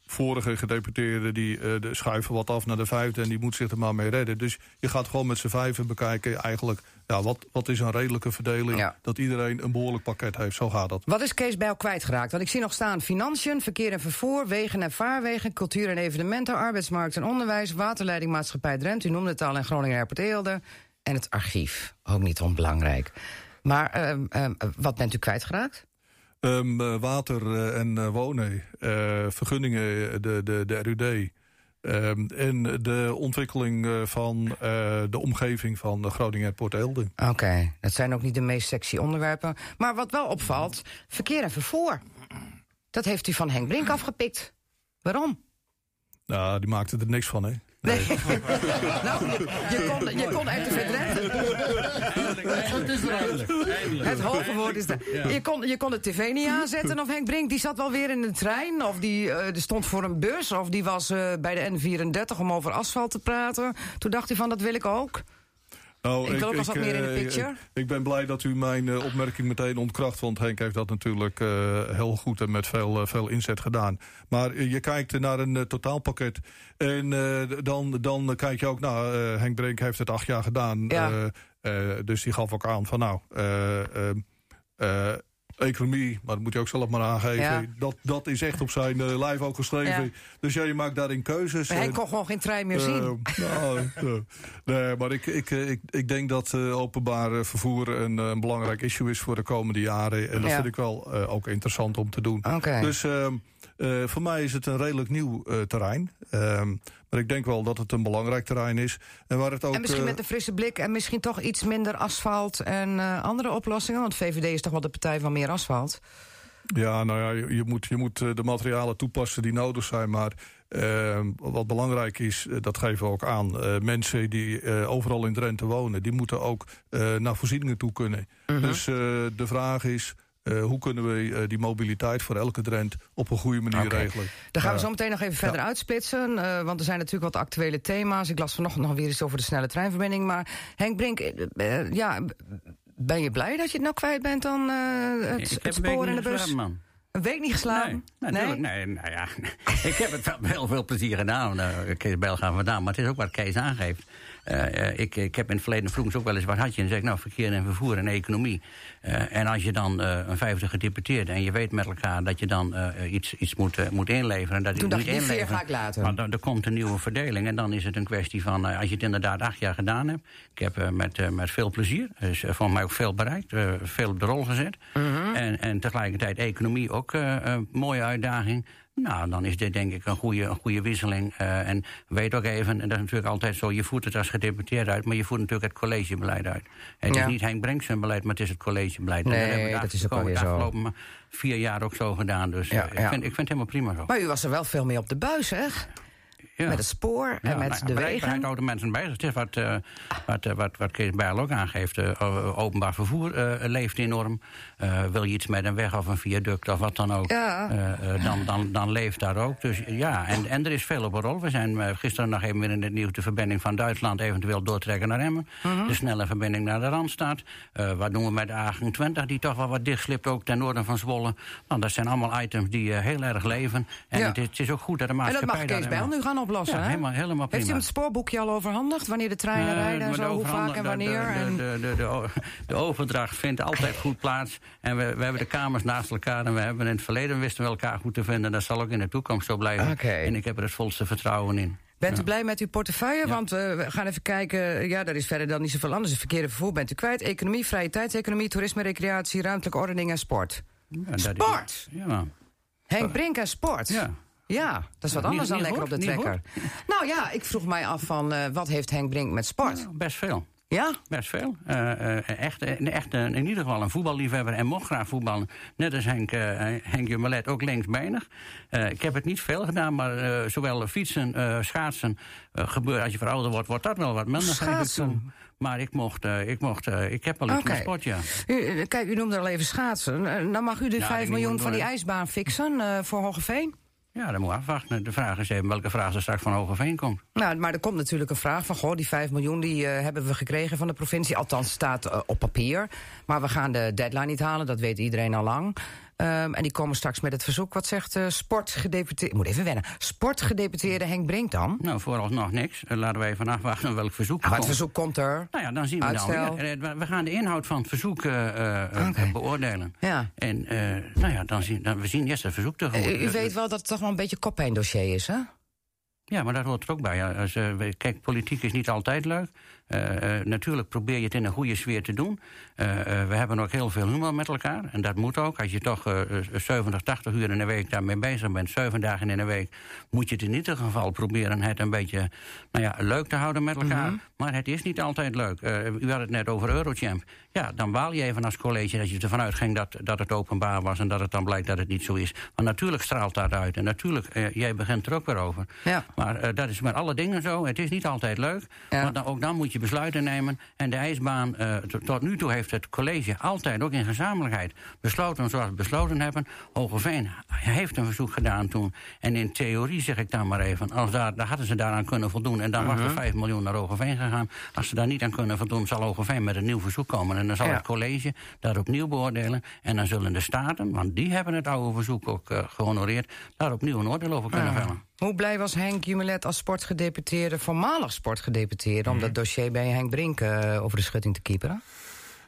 vorige gedeputeerden... die de schuiven wat af naar de vijfde en die moet zich er maar mee redden. Dus je gaat gewoon met z'n vijven bekijken eigenlijk... Ja, wat, wat is een redelijke verdeling,
Ja.
dat iedereen een behoorlijk pakket heeft. Zo gaat dat.
Wat is Kees Bijl kwijtgeraakt? Want ik zie nog staan financiën, verkeer en vervoer... wegen en vaarwegen, cultuur en evenementen... arbeidsmarkt en onderwijs, waterleidingmaatschappij Drenthe... u noemde het al, en Groningen Airport Eelde... en het archief, ook niet onbelangrijk. Maar ehm, ehm, wat bent u kwijtgeraakt?
Ehm, eh, water eh, en eh, wonen, vergunningen, de, de, de RUD... ehm, en de ontwikkeling eh, van eh, de omgeving van Groningen Airport Eelde.
Oké, dat zijn ook niet de meest sexy onderwerpen. Maar wat wel opvalt, verkeer en vervoer. Dat heeft u van Henk Brink afgepikt. Waarom?
Nou, die maakte er niks van, hè?
Nee. nou, je, je kon, je kon RTV Het hoge woord is dat. Je kon, je kon de tv niet aanzetten of Henk Brink die zat wel weer in de trein. Of die, eh, die stond voor een bus. Of die was eh, bij de N34 om over asfalt te praten. Toen dacht hij van dat wil ik ook.
Nou,
Ik wil ook wat meer in de
eh,
picture.
Ik, ik ben blij dat u mijn eh, opmerking meteen ontkracht. Want Henk heeft dat natuurlijk eh, heel goed en met veel, veel inzet gedaan. Maar je kijkt naar een totaalpakket. En dan, dan kijk je ook, nou, eh, Henk Brink heeft het acht jaar gedaan.
Ja.
Dus die gaf ook aan van nou... eh, eh, eh, Economie, maar dat moet je ook zelf maar aangeven.
Ja.
Dat, dat is echt op zijn eh, lijf ook geschreven.
Ja.
Dus ja, je maakt daarin keuzes.
Maar hij
En-
kon gewoon geen trein meer zien.
eh, nou, eh, nee, maar ik, ik, ik, ik denk dat openbaar vervoer een, een belangrijk issue is voor de komende jaren. En dat
Ja.
vind ik wel ook interessant om te doen.
Oké.
Dus ehm, eh, voor mij is het een redelijk nieuw eh, terrein. Ehm, maar ik denk wel dat het een belangrijk terrein is. En waar het ook.
en misschien
eh,
met een frisse blik en misschien toch iets minder asfalt en andere oplossingen. Want VVD is toch wel de partij van meer asfalt.
Ja, nou ja, je, je moet, je moet de materialen toepassen die nodig zijn. Maar eh, wat belangrijk is, dat geven we ook aan. mensen die overal in Drenthe wonen, die moeten ook naar voorzieningen toe kunnen.
Mhm.
Dus de vraag is, eh, hoe kunnen we eh, die mobiliteit voor elke Drent op een goede manier regelen?
Daar gaan we zo meteen nog even verder uitsplitsen. eh, want er zijn natuurlijk wat actuele thema's. Ik las vanochtend nog weer eens over de snelle treinverbinding. Maar Henk Brink, ja, ben je blij dat je het nou kwijt bent dan eh, het,
Ik
het
heb een week
spoor en de bus?
geslapen, man.
Een week niet geslapen?
Nee, natuurlijk. Nee, nou ja. ik heb het wel heel veel plezier gedaan. Uh, Kees Bijl gaat vandaan. Maar het is ook wat Kees aangeeft. Uh, uh, ik, ik heb in het verleden vroeg ook wel eens wat had je. En dan zeg ik, nou, verkeer en vervoer en economie. Uh, en als je dan uh, een vijfde gedeputeerde en je weet met elkaar dat je dan iets, iets moet, moet inleveren. En dat
Toen
je
dacht die
inleveren,
ga ik laten.
Maar dan, er komt een nieuwe verdeling. En dan is het een kwestie van, als je het inderdaad acht jaar gedaan hebt. Ik heb met, met veel plezier, dus voor mij ook veel bereikt. Veel op de rol gezet.
Mhm.
en, en tegelijkertijd economie ook een mooie uitdaging. Nou, dan is dit denk ik een goede, een goede wisseling. Uh, en weet ook even, en dat is natuurlijk altijd zo... je voert het als gedeputeerde uit, maar je voert natuurlijk het collegebeleid uit. Het
Ja.
is niet Henk Brenk zijn beleid, maar het is het collegebeleid. En
Nee,
dat, hebben we de
dat is ook alweer zo.
afgelopen vier jaar ook zo gedaan. Dus
Ja, ja.
Ik, vind, ik vind het helemaal prima zo.
Maar u was er wel veel mee op de buis, hè?
Ja.
Met het spoor en
Ja,
met
nou,
de wegen.
houden mensen bezig. Het is wat, eh, wat, eh, wat, wat Kees Bijl ook aangeeft. eh, openbaar vervoer leeft enorm. Wil je iets met een weg of een viaduct of wat dan ook,
Ja.
dan, dan, dan leeft daar ook. Dus ja, en, en er is veel op een rol. We zijn gisteren nog even weer in het nieuws de verbinding van Duitsland eventueel doortrekken naar Emmen.
Mhm.
De snelle verbinding naar de Randstad. Wat doen we met de A20 die toch wel wat dichtslipt ook ten noorden van Zwolle. Nou, dat zijn allemaal items die heel erg leven. En het, is, het is ook goed dat de
En
maatschappij
dat mag Kees Bijl nu gaan oplossen,
Ja,
hè?
helemaal, helemaal prima.
Heeft u hem het spoorboekje al overhandigd? Wanneer de treinen
Eh,
rijden en zo? Hoe vaak en wanneer?
De,
en...
de, de, de, de, de overdracht vindt altijd goed plaats. En we, we hebben de kamers naast elkaar. En we hebben in het verleden wisten we elkaar goed te vinden. Dat zal ook in de toekomst zo blijven. En ik heb er het volste vertrouwen in.
Bent u blij met uw portefeuille? Want eh, we gaan even kijken. Ja, daar is verder dan niet zoveel anders. Het verkeerde vervoer bent u kwijt. Economie, vrije tijdseconomie, toerisme, recreatie, ruimtelijke ordening en sport.
Ja, is-
Sport!
Ja.
Henk Brink en sport.
Ja.
Ja, dat is wat anders dan lekker
goed,
op de trekker. Nou ja, ik vroeg mij af van eh, wat heeft Henk Brink met sport?
Best veel.
Ja?
Best veel. Eh, eh, echt, echt in ieder geval een voetballiefhebber en mocht graag voetballen. Net als Henk, Henk Jumelet, ook linksbenig. Eh, ik heb het niet veel gedaan, maar zowel fietsen, schaatsen... gebeurt, als je verouder wordt, wordt dat wel wat minder.
Schaatsen?
Maar ik mocht, ik mocht, ik heb al iets
Oké.
met sport, ja.
U, kijk, u noemde al even schaatsen. Dan mag u de
Ja,
5
die
miljoen van die ijsbaan fixen voor Hogeveen.
Ja, dat moet afwachten. De vraag is even welke vraag er straks van Hogeveen komt.
Nou, maar er komt natuurlijk een vraag van... goh, die 5 miljoen die, eh, hebben we gekregen van de provincie. Althans, staat eh, op papier. Maar we gaan de deadline niet halen, dat weet iedereen al lang. Ehm, en die komen straks met het verzoek. Wat zegt uh, sportgedeputeerde... Ik moet even wennen. Sportgedeputeerde Henk Brink dan?
Nou, vooralsnog niks. Eh, Laten we even afwachten welk verzoek er
Maar het verzoek komt er.
Nou ja, dan zien we
Uitstel.
dan. Eh, We gaan de inhoud van het verzoek eh, eh, beoordelen.
Ja.
En eh, nou ja, dan zien, dan, we zien eerst het verzoek tegemoet.
Eh, u
Eh,
weet wel dat het toch wel een beetje koppijndossier is, hè?
Ja, maar dat hoort er ook bij. Als, eh, kijk, politiek is niet altijd leuk. Eh, eh, natuurlijk probeer je het in een goede sfeer te doen. Eh, we hebben ook heel veel humor met elkaar. En dat moet ook. Als je toch eh, eh, 70, 80 uur in de week daarmee bezig bent... zeven dagen in de week... moet je het in ieder geval proberen het een beetje nou ja, leuk te houden met elkaar. Maar het is niet altijd leuk. U had het net over Eurochamp. Ja, dan baal je even als college dat je ervan uitging dat, dat het openbaar was... en dat het dan blijkt dat het niet zo is. Maar natuurlijk straalt dat uit. En natuurlijk, jij begint er ook weer over.
Ja.
Maar dat is met alle dingen zo. Het is niet altijd leuk.
Ja.
Want dan, ook dan moet je besluiten nemen. En de ijsbaan, eh, tot- nu toe heeft het college altijd, ook in gezamenlijkheid, besloten zoals we besloten hebben. Hogeveen heeft een verzoek gedaan toen. En in theorie zeg ik dan maar even, als daar, daar hadden ze daaraan kunnen voldoen. En dan was er 5 miljoen naar Hogeveen gegaan. Als ze daar niet aan kunnen voldoen, zal Hogeveen met een nieuw verzoek komen. En dan zal
Ja.
het college dat opnieuw beoordelen. En dan zullen de staten, want die hebben het oude verzoek ook eh, gehonoreerd... daar opnieuw een oordeel over kunnen vellen.
Hoe blij was Henk Jumelet als sportgedeputeerde, voormalig sportgedeputeerde... om dat dossier bij Henk Brink eh, over de schutting te kieperen?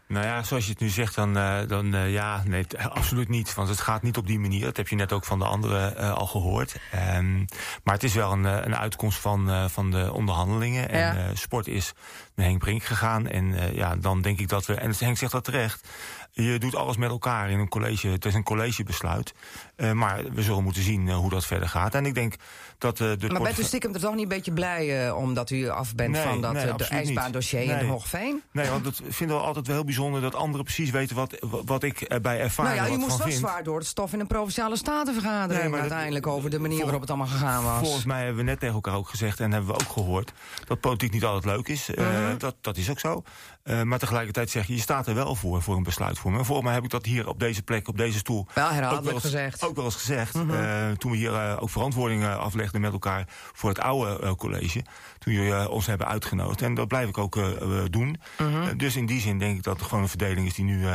Nou ja, zoals je het nu zegt, dan, eh, dan eh, ja, nee, absoluut niet. Want het gaat niet op die manier. Dat heb je net ook van de anderen al gehoord. Ehm, maar het is wel een, een uitkomst van, van de onderhandelingen. En
Ja.
sport is naar Henk Brink gegaan. En ja, dan denk ik dat we, en Henk zegt dat terecht... je doet alles met elkaar in een college. Het is een collegebesluit. Eh, maar we zullen moeten zien eh, hoe dat verder gaat. En ik denk dat eh, de...
Maar bent u stiekem er toch niet een beetje blij omdat u af bent
Nee,
van dat
nee,
de ijsbaandossier in
Nee.
Hoogveen?
Nee, want dat vinden we altijd wel heel bijzonder dat anderen precies weten wat, wat ik erbij ervaar.
Nou ja,
wat
moest wel zwaar door het stof in een provinciale statenvergadering...
Maar dat-
uiteindelijk over de manier waarop het allemaal gegaan was.
Volgens mij hebben we net tegen elkaar ook gezegd en hebben we ook gehoord dat politiek niet altijd leuk is.
Mhm.
dat, dat is ook zo. Maar tegelijkertijd zeg je, je staat er wel voor, voor een besluitvorming. En volgens mij heb ik dat hier op deze plek, op deze stoel...
Wel
ook
herhaaldelijk
wel eens,
gezegd.
Ook wel eens gezegd.
Mhm.
Eh, toen we hier eh, ook verantwoording eh, aflegden met elkaar voor het oude college. Toen jullie ons hebben uitgenodigd. En dat blijf ik ook doen.
Mhm.
Dus in die zin denk ik dat het gewoon een verdeling is die nu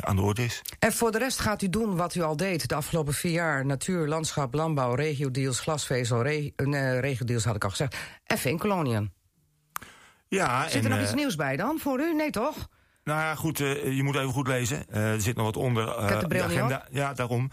aan de orde is.
En voor de rest gaat u doen wat u al deed de afgelopen vier jaar. Natuur, landschap, landbouw, regiodeals, glasvezel, re nee, regiodeals had ik al gezegd. En veenkoloniën.
Ja,
Zit er
en,
nog iets nieuws bij dan voor u? Nee toch?
Nou ja, goed, eh, je moet even goed lezen. Eh, er zit nog wat onder.
Ik heb de
agenda. Ja, daarom.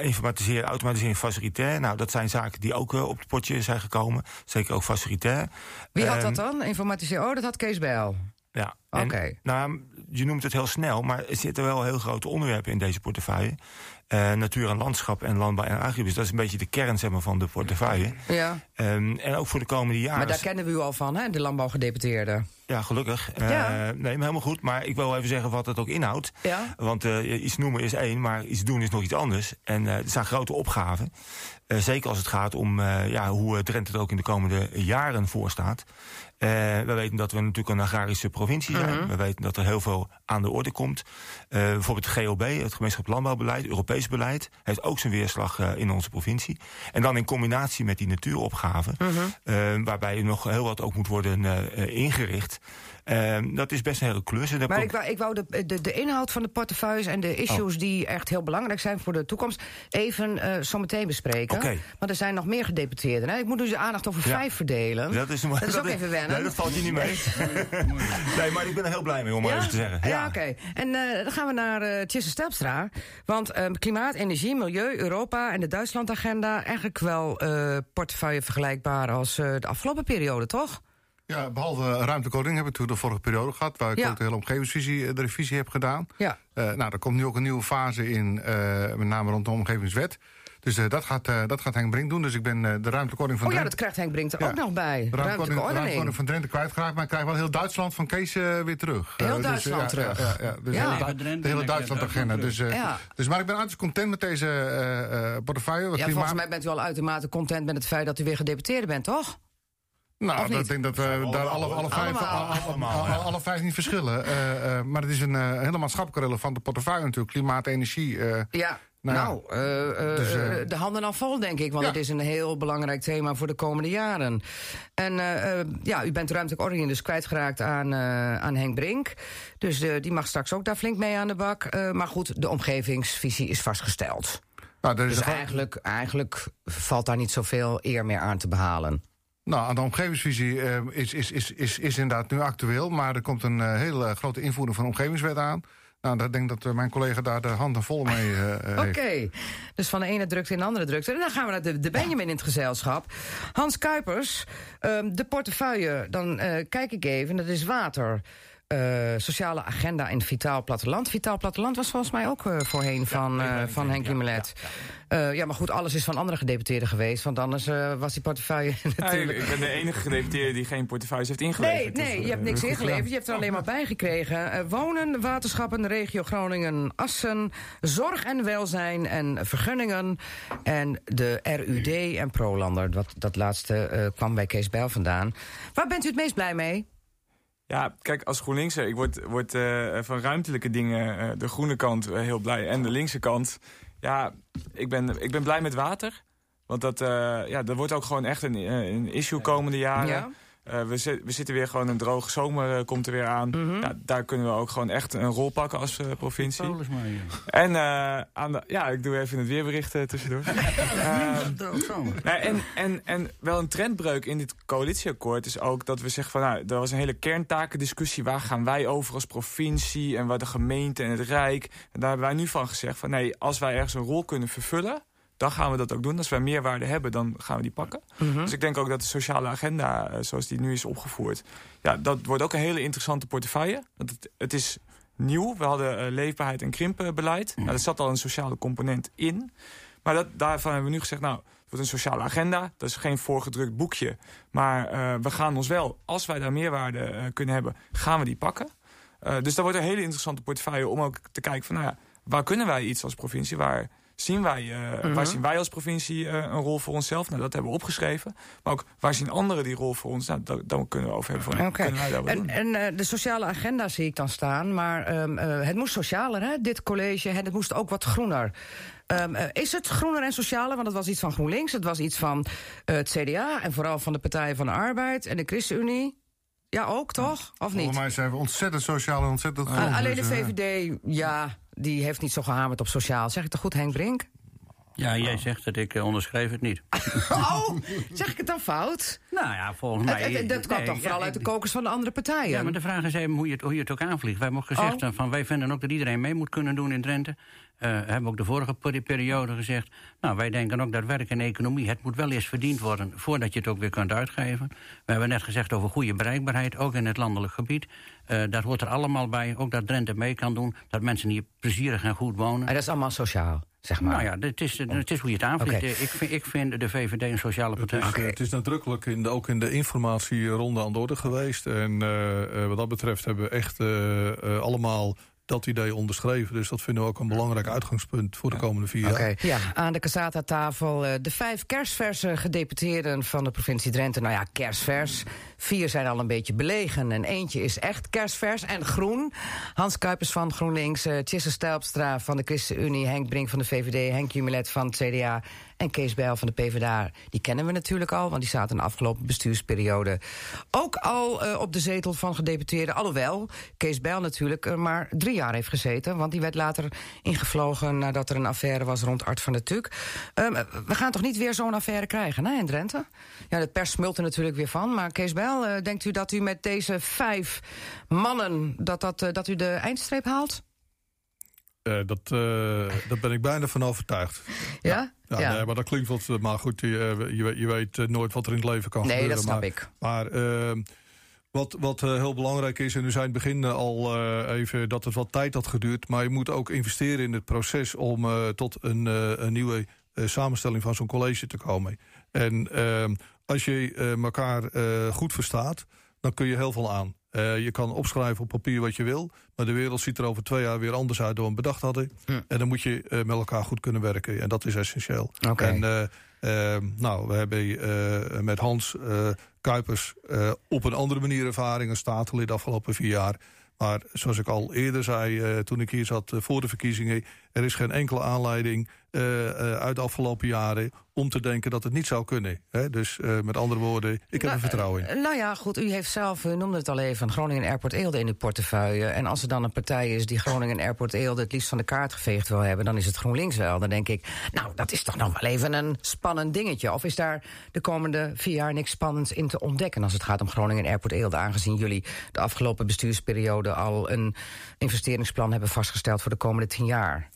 Informatiseren, automatiseren, facilitair. Nou, dat zijn zaken die ook op het potje zijn gekomen. Zeker ook facilitair.
Wie had
Ehm,
dat dan? Informatiseren. Oh, dat had Kees Bijl.
Ja.
Oké.
Nou, je noemt het heel snel, maar er zitten wel heel grote onderwerpen in deze portefeuille. Natuur en landschap en landbouw en agribus. Dat is een beetje de kern zeg maar, van de portefeuille.
Ja.
Ehm, en ook voor de komende jaren.
Maar daar kennen we u al van, hè? De landbouwgedeputeerde.
Ja, gelukkig. Eh, nee, maar helemaal goed. Maar ik wil even zeggen wat het ook inhoudt.
Ja.
Want eh, iets noemen is één, maar iets doen is nog iets anders. En eh er zijn grote opgaven. Zeker als het gaat om ja, hoe Drenthe er ook in de komende jaren voor staat. Eh, we weten dat we natuurlijk een agrarische provincie zijn.
Mhm.
We weten dat er heel veel aan de orde komt. Eh, bijvoorbeeld het GLB, het gemeenschap landbouwbeleid, Europees beleid... heeft ook zijn weerslag eh, in onze provincie. En dan in combinatie met die natuuropgaven...
Mhm.
eh, waarbij er nog heel wat ook moet worden ingericht... Eh, dat is best een hele klus. En
Maar
komt-
ik wou, ik wou de, de, de inhoud van de portefeuilles en de issues die echt heel belangrijk zijn voor de toekomst even eh zo meteen bespreken.
Oké.
Want er zijn nog meer gedeputeerden. Hè? Ik moet dus de aandacht over
Ja.
vijf verdelen.
Dat is,
Dat is ook even wennen.
Nee, dat valt je niet mee. nee, maar ik ben er heel blij mee om maar even te zeggen.
Ja, oké. En eh, dan gaan we naar eh Tjisse Stelpstra. Want ehm, klimaat, energie, milieu, Europa en de Duitslandagenda... eigenlijk wel portefeuille vergelijkbaar als de afgelopen periode, toch?
Ja, behalve ruimtekoning hebben we toen de vorige periode gehad... waar ik
Ja.
ook de hele omgevingsvisie, eh, de revisie heb gedaan.
Ja.
Eh, nou, er komt nu ook een nieuwe fase in, eh, met name rond de omgevingswet. Dus eh, dat, gaat, eh, dat gaat Henk Brink doen. Dus ik ben eh, de ruimtekoning van
Oh ja, dat krijgt Henk Brink er
Ja.
ook nog bij.
de van Drenthe kwijtgeraakt... maar ik krijg wel heel Duitsland van Kees weer terug.
Heel
dus,
Duitsland
ja,
terug.
Ja, ja, ja. Dus
Ja.
heel de hele
en
Duitsland-agenda.
Duitsland
Dus, eh,
Ja.
dus, maar ik ben uiterst content met deze eh, eh, portefeuille. Wat
Ja, volgens mij bent u al uitermate content met het feit dat u weer gedeputeerde bent, toch? Of
Nou, ik denk dat we daar alle, alle, vijf,
Allemaal.
alle, alle- alle vijf niet verschillen. Eh, eh, maar het is een eh, hele maatschappelijk relevante portefeuille natuurlijk. Klimaat, energie. eh,
Ja.
Nou.
Nou, eh, eh,
Dus,
de handen al vol, denk ik. Want
Ja.
het is een heel belangrijk thema voor de komende jaren. En eh, eh, ja, u bent ruimtelijk ordening dus kwijtgeraakt aan, eh, aan Henk Brink. Dus die mag straks ook daar flink mee aan de bak. Eh, maar goed, de omgevingsvisie is vastgesteld.
nou, is
Dus eigenlijk, eigenlijk valt daar niet zoveel eer meer aan te behalen.
Nou, aan de omgevingsvisie eh, is, is, is, is, is inderdaad nu actueel. Maar er komt een eh, hele grote invoering van de omgevingswet aan. Nou, daar denk ik dat eh, mijn collega daar de handen vol mee eh,
Oké,
heeft.
dus van de ene drukte in de andere drukte. En dan gaan we naar de, de Benjamin in het gezelschap. Hans Kuipers, ehm, de portefeuille, dan eh, kijk ik even, dat is water. Eh, sociale agenda en Vitaal Platteland. Vitaal Platteland was volgens mij ook eh, voorheen van, eh,
ben-
van
ja,
Henk
ja,
Jumelet. Ja, ja, maar goed, alles is van andere gedeputeerden geweest. Want anders eh, was die portefeuille
Ja, ik,
natuurlijk...
ik ben de enige gedeputeerde die geen portefeuille heeft ingeleverd.
Nee, nee,
Dus,
je hebt
eh,
niks ingeleverd. Je hebt er alleen maar bij gekregen. Eh, wonen, waterschappen, regio Groningen, Assen, zorg en welzijn en vergunningen. En de RUD en Prolander. Dat, dat laatste eh, kwam bij Kees Bijl vandaan. Waar bent u het meest blij mee?
Ja, kijk, als GroenLinkser, ik word, word eh, van ruimtelijke dingen eh, de groene kant eh, heel blij. En de linkse kant, ja, ik ben, ik ben blij met water. Want dat, ja, dat wordt ook gewoon echt een, een issue komende jaren.
Ja?
Eh, we, zi- we zitten weer gewoon een droge zomer eh, komt er weer aan.
Mhm.
ja, daar kunnen we ook gewoon echt een rol pakken als eh, provincie.
Polis maar, ja.
En aan de, ja, ik doe even het weerbericht tussendoor. Ehm, nou, en, en, en wel een trendbreuk in dit coalitieakkoord is ook dat we zeggen van nou, er was een hele kerntakendiscussie. Waar gaan wij over als provincie en waar de gemeente en het Rijk. En daar hebben wij nu van gezegd van nee, als wij ergens een rol kunnen vervullen, dan gaan we dat ook doen. Als wij meerwaarde hebben, dan gaan we die pakken. Dus ik denk ook dat de sociale agenda, eh, zoals die nu is opgevoerd, ja, dat wordt ook een hele interessante portefeuille. Want het, het is nieuw. We hadden eh, leefbaarheid en krimpenbeleid. Nou, er zat al een sociale component in. Maar dat, daarvan hebben we nu gezegd, nou, het wordt een sociale agenda. Dat is geen voorgedrukt boekje. Maar eh, we gaan ons wel, als wij daar meerwaarde kunnen hebben, gaan we die pakken. Dus dat wordt een hele interessante portefeuille om ook te kijken van, nou ja, waar kunnen wij iets als provincie? Waar zien wij, eh, waar zien wij als provincie eh, een rol voor onszelf? Nou, dat hebben we opgeschreven. Maar ook, waar zien anderen die rol voor ons? Nou, daar, daar kunnen we over hebben. Van,
Oké.
Kunnen wij daar wat
En,
doen?
en eh, de sociale agenda zie ik dan staan, maar ehm, eh, het moest socialer, hè, dit college. En het moest ook wat groener. Ehm, eh, is het groener en socialer? Want het was iets van GroenLinks, het was iets van eh, het CDA... en vooral van de Partij van de Arbeid en de ChristenUnie. Ja, ook toch? Of niet?
Volgens mij zijn we ontzettend sociaal en ontzettend groen.
Al- Alleen de
dus,
VVD, ja, die heeft niet zo gehamerd op sociaal. Zeg ik toch goed, Henk Brink?
Ja, jij zegt dat ik eh, onderschreef het niet.
Oh, zeg ik het dan fout?
nou ja, volgens mij...
het- dat kwam
nee,
toch vooral
ja,
uit de kokers van de andere partijen?
Ja, maar de vraag is even hoe je het, hoe je het ook aanvliegt. Wij hebben ook gezegd
Oh.
van wij vinden ook dat iedereen mee moet kunnen doen in Drenthe. Eh hebben we ook de vorige peri- periode gezegd. Nou, wij denken ook dat werk en economie, het moet wel eerst verdiend worden voordat je het ook weer kunt uitgeven. We hebben net gezegd over goede bereikbaarheid, ook in het landelijk gebied. Eh dat hoort er allemaal bij. Ook dat Drenthe mee kan doen. Dat mensen hier plezierig en goed wonen.
Maar dat is allemaal sociaal, zeg maar.
Nou ja, het is, het is hoe je het. Eh, Ik, vind, ik vind de VVD een sociale
Het
partij.
is, het is nadrukkelijk in de, ook in de informatieronde aan de orde geweest. En eh, eh, wat dat betreft hebben we echt eh, eh, allemaal dat idee onderschreven. Dus dat vinden we ook een belangrijk uitgangspunt voor de komende vier jaar.
Oké. Ja, aan de Casata-tafel eh, de vijf kerstverse gedeputeerden van de provincie Drenthe. Nou ja, kerstvers. Vier zijn al een beetje belegen en eentje is echt kerstvers en groen. Hans Kuipers van GroenLinks, uh, Tjisse Stelpstra van de ChristenUnie... Henk Brink van de VVD, Henk Jumelet van het CDA... en Kees Bijl van de PvdA. Die kennen we natuurlijk al, want die zaten in de afgelopen bestuursperiode... ook al uh, op de zetel van gedeputeerden. Alhoewel, Kees Bijl natuurlijk er maar drie jaar heeft gezeten... want die werd later ingevlogen nadat er een affaire was rond Art van der Tuk. Um, we gaan toch niet weer zo'n affaire krijgen, hè, in Drenthe? Ja, de pers smult er natuurlijk weer van, maar Kees Bijl... Denkt u dat u met deze vijf mannen... dat, dat, dat u de eindstreep haalt?
Uh, dat, uh, daar ben ik bijna van overtuigd.
Ja?
Ja, ja. Nee, maar dat klinkt wat... Maar goed, je, je, je weet nooit wat er in het leven kan
nee,
gebeuren.
Nee, dat snap
maar,
ik.
Maar uh, wat, wat heel belangrijk is... en u zei in het begin al even dat het wat tijd had geduurd... maar je moet ook investeren in het proces... om tot een, een nieuwe samenstelling van zo'n college te komen. En ehm, als je elkaar goed verstaat, dan kun je heel veel aan. Uh, je kan opschrijven op papier wat je wil, maar de wereld ziet er over twee jaar weer anders uit dan we bedacht hadden. En dan moet je met elkaar goed kunnen werken en dat is essentieel.
Okay.
En ehm, nou, we hebben met Hans Kuipers op een andere manier ervaring als statenlid de afgelopen vier jaar. Maar zoals ik al eerder zei, toen ik hier zat voor de verkiezingen, er is geen enkele aanleiding uit de afgelopen jaren om te denken dat het niet zou kunnen. Hè? Dus uh, met andere woorden, ik heb
nou,
er vertrouwen in.
Nou ja, goed, u heeft zelf, u noemde het al even... Groningen Airport Eelde in uw portefeuille. En als er dan een partij is die Groningen Airport Eelde... het liefst van de kaart geveegd wil hebben, dan is het GroenLinks wel. Dan denk ik, nou, dat is toch nog wel even een spannend dingetje. Of is daar de komende vier jaar niks spannends in te ontdekken... als het gaat om Groningen Airport Eelde... aangezien jullie de afgelopen bestuursperiode... al een investeringsplan hebben vastgesteld voor de komende tien jaar?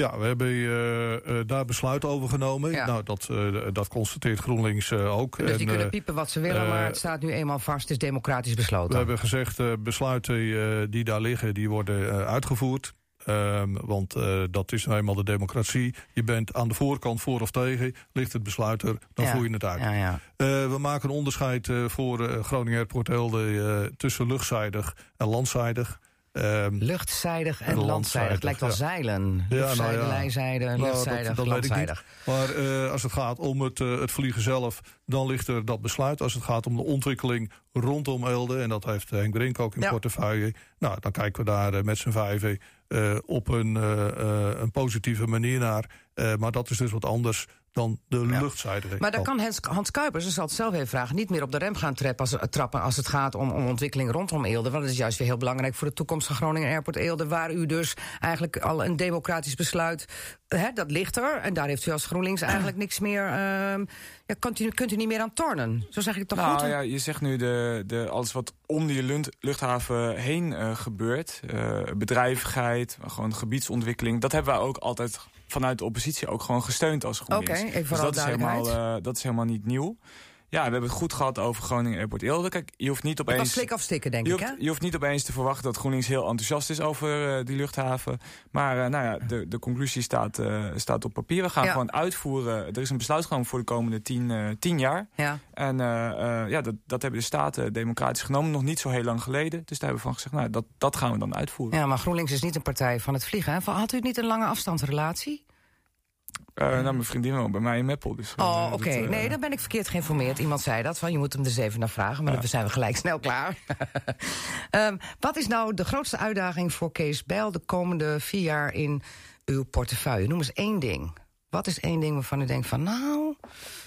Ja, we hebben uh, uh, daar besluit over genomen.
Ja.
Nou, dat, uh, dat constateert GroenLinks ook.
Dus die
en,
kunnen piepen wat ze willen, maar het staat nu eenmaal vast. Het is democratisch besloten.
We hebben gezegd, besluiten die daar liggen, die worden uitgevoerd. Um, want dat is nou eenmaal de democratie. Je bent aan de voorkant voor of tegen. Ligt het besluit er, dan
ja.
voer je het uit.
Ja, ja.
we maken een onderscheid voor Groningen Airport tussen luchtzijdig en landzijdig.
Um, Luchtzijdig en,
en
landzijdig. Het lijkt wel
ja.
zeilen. Luchtzijde,
nou ja.
lijzijde,
nou,
luchtzijdig,
dat, dat
landzijdig.
Maar uh, als het gaat om het, uh, het vliegen zelf, dan ligt er dat besluit. Als het gaat om de ontwikkeling rondom Elde, en dat heeft Henk Brink ook in
ja.
portefeuille. Nou, dan kijken we daar uh, met z'n vijven op een, een, positieve manier naar. maar dat is dus wat anders dan de luchtzijde.
Maar dan kan Hans, Hans Kuipers, dat zal het zelf even vragen... niet meer op de rem gaan trappen als, trappen als het gaat om, om ontwikkeling rondom Eelde. Want dat is juist weer heel belangrijk voor de toekomst van Groningen Airport Eelde... waar u dus eigenlijk al een democratisch besluit... Hè, dat ligt er, en daar heeft u als GroenLinks eigenlijk niks meer... Uh, ja, kunt, u, kunt u niet meer aan tornen? Zo zeg ik toch
nou,
goed?
ja, je zegt nu de, de, alles wat om die luchthaven heen uh, gebeurt. Uh, bedrijvigheid, gewoon gebiedsontwikkeling. Dat hebben wij ook altijd vanuit de oppositie ook gewoon gesteund als GroenLinks.
Oké, okay,
dus dat is, helemaal, uh, dat is helemaal niet nieuw. Ja, we hebben het goed gehad over Groningen Airport Eelde. Kijk, je hoeft niet opeens...
Het slik afstikken, denk
je
ik,
hoeft,
hè?
Je hoeft niet opeens te verwachten dat GroenLinks heel enthousiast is over uh, die luchthaven. Maar uh, nou ja, de, de conclusie staat, uh, staat op papier. We gaan ja. gewoon uitvoeren. Er is een besluit genomen voor de komende tien, tien jaar.
Ja.
En ja, dat, dat hebben de Staten democratisch genomen. Nog niet zo heel lang geleden. Dus daar hebben we van gezegd, nou, dat, dat gaan we dan uitvoeren.
Ja, maar GroenLinks is niet een partij van het vliegen. Hè? Had u niet een lange afstandsrelatie?
Uh, nou, mijn vriendin woont bij mij in Meppel. Dus,
oh, oké. Okay. Uh, nee, dan ben ik verkeerd geïnformeerd. Iemand zei dat, van je moet hem dus even naar vragen. Maar ja. dan zijn we gelijk snel klaar. um, wat is nou de grootste uitdaging voor Kees Bijl... de komende vier jaar in uw portefeuille? Noem eens één ding. Wat is één ding waarvan u denkt van... nou,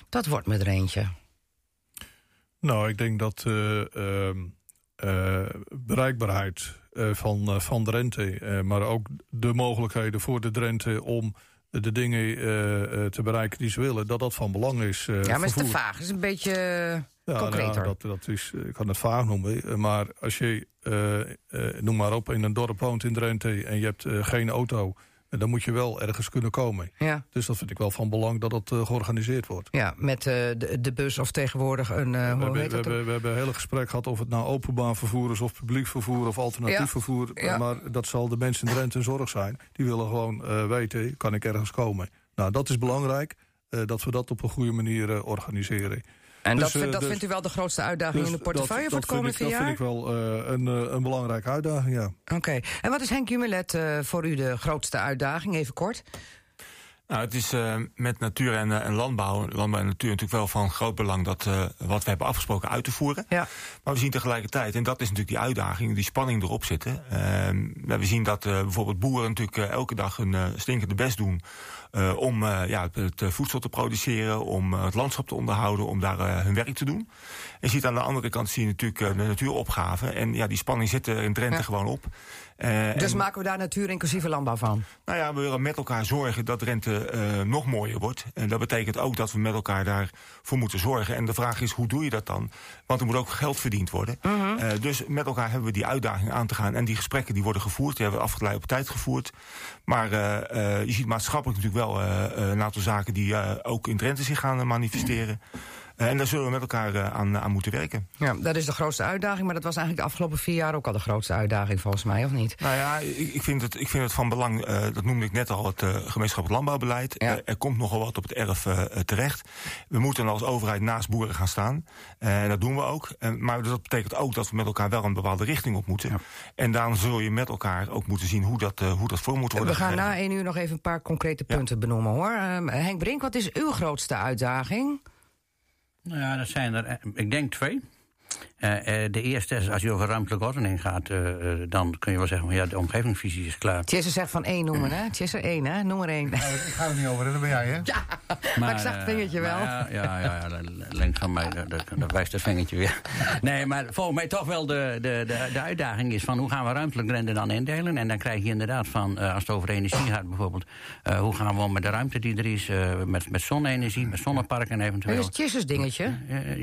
dat wordt me er eentje.
Nou, ik denk dat uh, bereikbaarheid van, van Drenthe... maar ook de mogelijkheden voor de Drenthe om de dingen uh, te bereiken die ze willen, dat dat van belang is. Uh,
ja, maar is te vaag. Het is een beetje ja, concreter.
Nou, dat, dat is, ik kan het vaag noemen. Maar als je, uh, noem maar op, in een dorp woont in Drenthe... en je hebt geen auto, dan moet je wel ergens kunnen komen.
Ja.
Dus dat vind ik wel van belang dat dat georganiseerd wordt.
Ja, met de, de bus of tegenwoordig een...
we,
hoe heet
we,
dat
hebben, we hebben een hele gesprek gehad of het nou openbaar vervoer is... of publiek vervoer of alternatief
Ja.
vervoer.
Ja.
Maar dat zal de mensen in Drenthe een zorg zijn. Die willen gewoon eh, weten, kan ik ergens komen? Nou, dat is belangrijk, eh, dat we dat op een goede manier eh, organiseren.
En
Dus,
dat, vindt-
eh,
dat
dus-
vindt u wel de grootste uitdaging
Dus
in de portefeuille
dat-
voor het komende vier jaar?
Dat vind ik wel eh, een, eh, een belangrijke uitdaging, ja.
Oké. En wat is Henk Jumelet eh, voor u de grootste uitdaging? Even kort.
Nou, het is eh, met natuur en, en landbouw, landbouw en natuur natuurlijk wel van groot belang dat eh, wat we hebben afgesproken uit te voeren.
Ja.
Maar we zien tegelijkertijd, en dat is natuurlijk die uitdaging, die spanning erop zitten. Ehm, we zien dat eh, bijvoorbeeld boeren natuurlijk elke dag een eh, stinkende best doen eh, om eh, ja, het, het, eh, voedsel te produceren, om het landschap te onderhouden, om daar eh, hun werk te doen. En je ziet aan de andere kant zie je natuurlijk de natuuropgave. En ja, die spanning zit er in Drenthe
Ja.
gewoon op. Eh,
Dus
en-
maken we daar natuur inclusieve landbouw van?
nou ja, we willen met elkaar zorgen dat Drenthe eh, nog mooier wordt. En dat betekent ook dat we met elkaar daarvoor moeten zorgen. En de vraag is, hoe doe je dat dan? Want er moet ook geld verdiend worden.
Mhm.
Eh, dus met elkaar hebben we die uitdaging aan te gaan. En die gesprekken die worden gevoerd, die hebben we afgeleid op tijd gevoerd. Maar je ziet maatschappelijk natuurlijk wel een aantal zaken... die ook in Drenthe zich gaan manifesteren. En daar zullen we met elkaar eh, aan, aan moeten werken.
Ja, dat is de grootste uitdaging. Maar dat was eigenlijk de afgelopen vier jaar ook al de grootste uitdaging volgens mij, of niet?
Nou ja, ik, vind, het, ik vind het van belang, eh, dat noemde ik net al, het eh, gemeenschappelijk landbouwbeleid.
Ja.
Eh, er komt nogal wat op het erf eh, eh, terecht. We moeten als overheid naast boeren gaan staan. Eh, en dat doen we ook. Eh, maar dat betekent ook dat we met elkaar wel een bepaalde richting op moeten. En dan zul je met elkaar ook moeten zien hoe dat, eh, hoe dat voor moet worden.
We gaan
gegeven.
na één uur nog even een paar concrete punten benoemen, hoor. Ehm, Henk Brink, wat is uw grootste uitdaging?
Nou ja, dat zijn er, eh, ik denk twee. Eh, eh, de eerste is, als je over ruimtelijke ordening gaat, eh, dan kun je wel zeggen, van, ja, de omgevingsvisie is klaar.
Tjesse zegt van één noemen, hè? Tjesse één, hè? Noem er één.
Ik ga er niet over, dat ben jij, hè?
Ja, maar, ik zag het vingertje wel.
maar Ja, ja, ja, ja, links van mij, dat, dat, dat wijst het vingertje weer. Nee, maar volgens mij toch wel de, de, de, de uitdaging is van hoe gaan we ruimtelijk Drenthe dan indelen? En dan krijg je inderdaad van, eh, als het over energie gaat bijvoorbeeld, eh, hoe gaan we om met de ruimte die er is, eh, met, met zonne-energie, met zonneparken
Dat
eventueel.
is Tjesse's dingetje.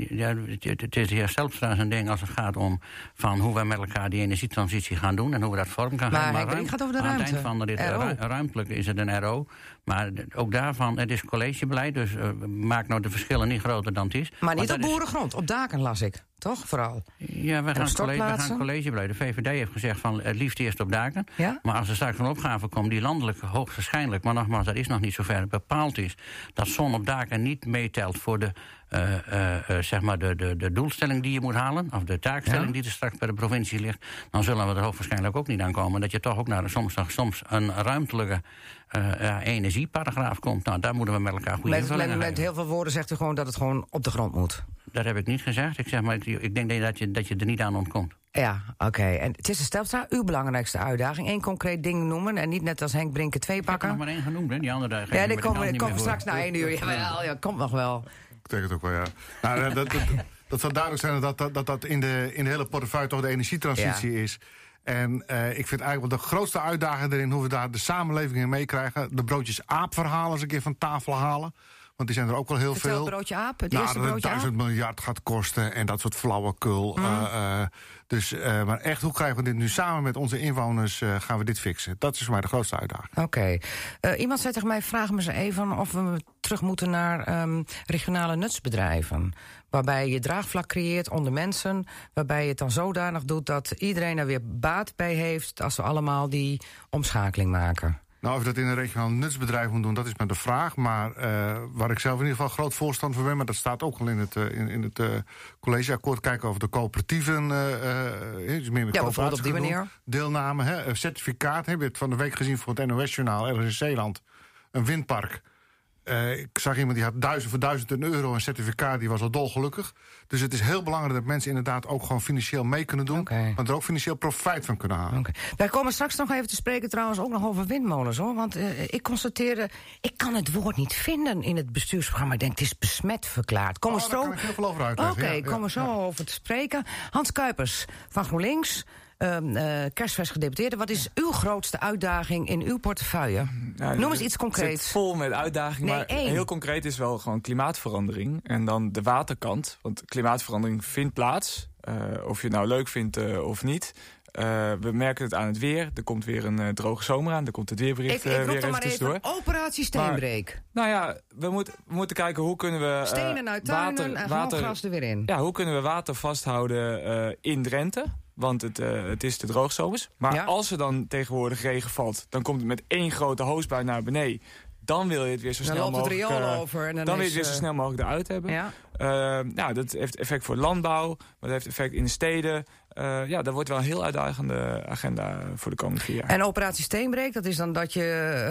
Ja, het, het is hier zelfs trouwens een ding als het gaat om van hoe wij met elkaar die energietransitie gaan doen en hoe we dat vorm gaan
Maar
geven.
Henk,
ruim-
het gaat over de
aan
ruimte.
het eind van de rit,
RO.
ru- ruimtelijk is het een RO. Maar ook daarvan, het is collegebeleid, dus eh, maak nou de verschillen niet groter dan het is.
Maar niet op
dat is-
boerengrond, op daken las ik. Toch, vooral?
Ja, we gaan, college, we gaan collegebeleid. De VVD heeft gezegd van het liefst eerst op daken.
Ja?
Maar als er straks een opgave komt die landelijk hoogstwaarschijnlijk... maar nogmaals, dat is nog niet zover bepaald is... dat zon op daken niet meetelt voor de, eh, eh, eh, zeg maar de, de, de doelstelling die je moet halen... of de taakstelling
Ja?
die er straks bij de provincie ligt... dan zullen we er hoogstwaarschijnlijk ook niet aan komen... dat je toch ook naar een, soms, soms een ruimtelijke ja, energieparagraaf komt. Nou, daar moeten we met elkaar goede
Met,
invulling
met, met heel veel woorden zegt u gewoon dat het gewoon op de grond moet.
Dat heb ik niet gezegd. Ik zeg maar, ik denk dat je, dat je er niet aan ontkomt.
Ja, oké. En het is de Stelstra, uw belangrijkste uitdaging. Eén concreet ding noemen en niet net als Henk Brinken twee
Ik heb er
pakken.
nog maar één genoemd, hè? Die andere daar.
Ja, die komen, straks na één uur. Jawel, ja, komt nog wel.
Denk het ook wel, ja. Nou, dat, dat, zal duidelijk zijn dat dat, dat, dat in, de, in de hele portefeuille toch de energietransitie is. En eh, ik vind eigenlijk wel de grootste uitdaging erin... hoe we daar de samenleving in meekrijgen. De broodjes aap-verhalen eens een keer van tafel halen. Want die zijn er ook wel heel
Vertel
veel.
broodje aap, het
nou,
eerste
dat het duizend miljard gaat kosten en dat soort flauwekul. Eh, dus, eh, maar echt, hoe krijgen we dit nu samen met onze inwoners... eh, gaan we dit fixen? Dat is voor mij de grootste uitdaging.
Oké. Eh, iemand zei tegen mij, vraag me eens even of we terug moeten naar ehm, regionale nutsbedrijven. Waarbij je draagvlak creëert onder mensen. Waarbij je het dan zodanig doet dat iedereen er weer baat bij heeft... als we allemaal die omschakeling maken.
Nou, of je dat in een regionaal nutsbedrijf moet doen, dat is maar de vraag. Maar eh, waar ik zelf in ieder geval groot voorstander van ben... maar dat staat ook al in het, eh, in, in het eh, collegeakkoord... kijken over de coöperatieven... dus meer met
Ja, bijvoorbeeld op die manier.
Deelname, hè, een certificaat. Heb je het van de week gezien voor het NOS-journaal... ergens in Zeeland, een windpark... Eh, ik zag iemand die had duizend voor duizend euro een certificaat, die was al dolgelukkig. Dus het is heel belangrijk dat mensen inderdaad ook gewoon financieel mee kunnen doen.
Oké.
Want er ook financieel profijt van kunnen halen.
Wij komen straks nog even te spreken trouwens ook nog over windmolens hoor. Want eh, ik constateerde, ik kan het woord niet vinden in het bestuursprogramma. Ik denk, het is besmet verklaard. Kom
Oh,
er
daar
zo. Oké,
uitleggen. ja, ja,
komen we zo
ja.
over te spreken. Hans Kuipers van GroenLinks, ehm eh kerstvers gedeputeerde. Wat is uw grootste uitdaging in uw portefeuille?
Ja,
Noem eens iets concreets.
vol met uitdagingen,
Nee,
maar
één.
heel concreet is wel gewoon klimaatverandering. En dan de waterkant, want klimaatverandering vindt plaats. eh, of je het nou leuk vindt eh, of niet. We merken het aan het weer. Er komt weer een droge zomer aan. Er komt het weerbericht
Ik, ik roep
weer
er
even
maar
tussendoor.
even operatie Steenbreek.
Nou ja, we, moet- we moeten kijken hoe kunnen we...
Stenen uit tuinen
water,
en
water,
gras er weer in.
Ja, hoe kunnen we water vasthouden in Drenthe? Want het, eh, het is de droogzomers. Maar
Ja.
als er dan tegenwoordig regen valt... dan komt het met één grote hoosbui naar beneden. Dan wil je het weer zo
Dan
snel mogelijk... eh,
over. En dan,
dan wil je het weer zo
eh,
snel mogelijk eruit hebben.
Ja.
Nou, dat heeft effect voor landbouw. Maar dat heeft effect in de steden. Eh, ja, dat wordt wel een heel uitdagende agenda voor de komende vier jaar.
En operatie Steenbreek, dat is dan dat je,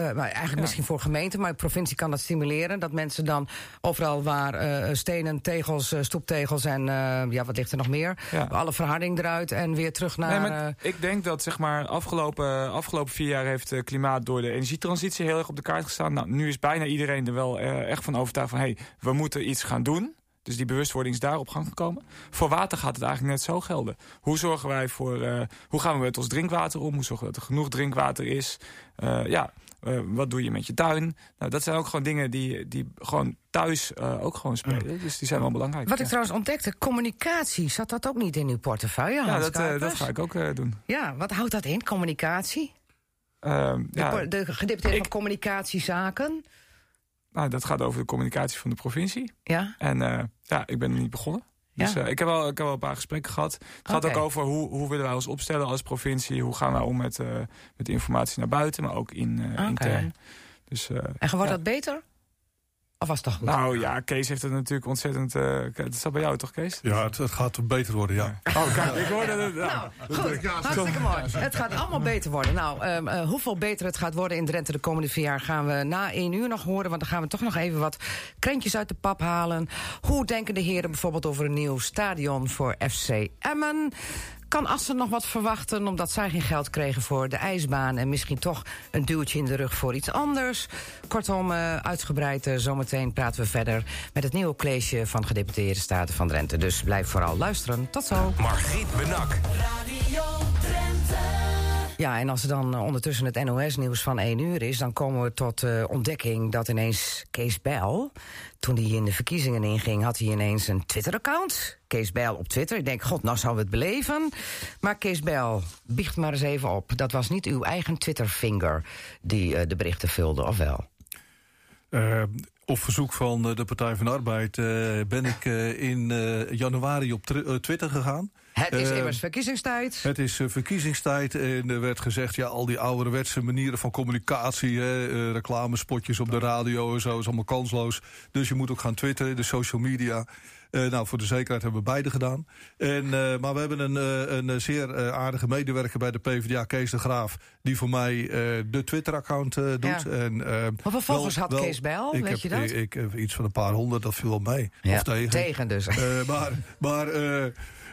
eh, maar eigenlijk misschien voor gemeenten, maar de provincie kan dat stimuleren. Dat mensen dan overal waar eh, stenen, tegels, stoeptegels en ja, wat ligt er nog meer?
Ja.
Alle verharding eruit en weer terug naar.
Nee, ik denk dat zeg maar afgelopen, afgelopen vier jaar heeft klimaat door de energietransitie heel erg op de kaart gestaan. Nou, nu is bijna iedereen er wel echt van overtuigd van hey, we moeten iets gaan doen. Dus die bewustwording is daar op gang gekomen. Voor water gaat het eigenlijk net zo gelden. Hoe zorgen wij voor, eh, hoe gaan we met ons drinkwater om? Hoe zorgen we dat er genoeg drinkwater is? Eh, ja, eh, wat doe je met je tuin? Nou, dat zijn ook gewoon dingen die, die gewoon thuis ook gewoon spelen. Dus die zijn wel belangrijk.
wat ik trouwens ontdekte, communicatie, zat dat ook niet in uw portefeuille?
ja,
Hans
dat, dat ga ik ook doen.
Ja, wat houdt dat in, communicatie?
Eh,
De,
ja,
de gedeputeerde van communicatiezaken.
Nou, dat gaat over de communicatie van de provincie.
Ja,
En eh, ja, ik ben er niet begonnen. Dus
Ja.
eh, ik, heb wel, ik heb wel een paar gesprekken gehad. Het gaat ook over hoe, hoe willen wij ons opstellen als provincie. Hoe gaan wij om met, eh, met informatie naar buiten, maar ook in,
Oké.
intern. Dus,
en wordt
ja.
dat beter? Of was het toch goed?
Nou ja, Kees heeft het natuurlijk ontzettend... eh dat staat bij jou toch, Kees?
Ja, het, het gaat beter worden, ja.
Oh, kijk, ik hoorde het. ja.
Nou, goed. Hartstikke mooi. Het gaat allemaal beter worden. Nou, ehm, eh, hoeveel beter het gaat worden in Drenthe de komende vier jaar... gaan we na één uur nog horen. Want dan gaan we toch nog even wat krentjes uit de pap halen. Hoe denken de heren bijvoorbeeld over een nieuw stadion voor FC Emmen? Kan Assen nog wat verwachten omdat zij geen geld kregen voor de ijsbaan... en misschien toch een duwtje in de rug voor iets anders? Kortom, eh, uitgebreid eh, zometeen praten we verder... met het nieuwe college van gedeputeerde staten van Drenthe. Dus blijf vooral luisteren. Tot zo.
Margriet Benak.
Ja, en als er dan eh, ondertussen het NOS-nieuws van 1 uur is... dan komen we tot eh, ontdekking dat ineens Kees Bijl... toen hij in de verkiezingen inging, had hij ineens een Twitter-account. Kees Bijl op Twitter. Ik denk, god, nou zou we het beleven. Maar Kees Bijl, biecht maar eens even op. Dat was niet uw eigen Twitter-finger die eh, de berichten vulde, of wel?
Op verzoek van eh, de Partij van de Arbeid eh, ben ik eh, in januari op Twitter gegaan.
Het is immers verkiezingstijd.
Het is verkiezingstijd en er werd gezegd... ja, al die ouderwetse manieren van communicatie... Hè, reclamespotjes op de radio en zo is allemaal kansloos. Dus je moet ook gaan twitteren, de social media. Eh, nou, voor de zekerheid hebben we beide gedaan. En, eh, maar we hebben een, eh, een zeer aardige medewerker bij de PvdA, Kees de Graaf... die voor mij de Twitter-account doet.
Ja.
En,
Hoeveel volgers
wel-
had
wel-
Kees
ik
weet
heb,
je dat?
Ik, ik heb iets van een paar honderd, dat viel wel mee.
Ja,
Of tegen.
Tegen dus.
Maar maar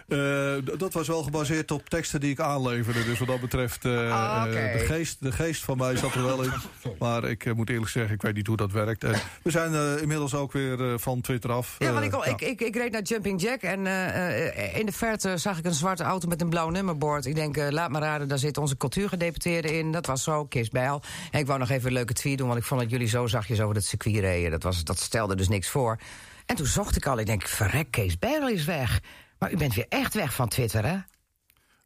eh, dat was wel gebaseerd op teksten die ik aanleverde. Dus wat dat betreft, eh,
Ah,
eh, de, geest, de geest van mij zat er wel in. Maar ik moet eerlijk zeggen, ik weet niet hoe dat werkt. En we zijn inmiddels ook weer van Twitter af.
Ja, want ik,
ja.
ik, ik, ik reed naar Jumping Jack en in de verte zag ik een zwarte auto met een blauw nummerbord. Ik denk, laat maar raden, daar zit onze cultuurgedeputeerde in. Dat was zo, Kees Bijl. En ik wou nog even een leuke tweet doen, want ik vond dat jullie zo zachtjes over het circuit reden. Dat, was, dat stelde dus niks voor. En toen zocht ik al, ik denk, verrek, Kees Bijl is weg. Maar u bent weer echt weg van Twitter, hè?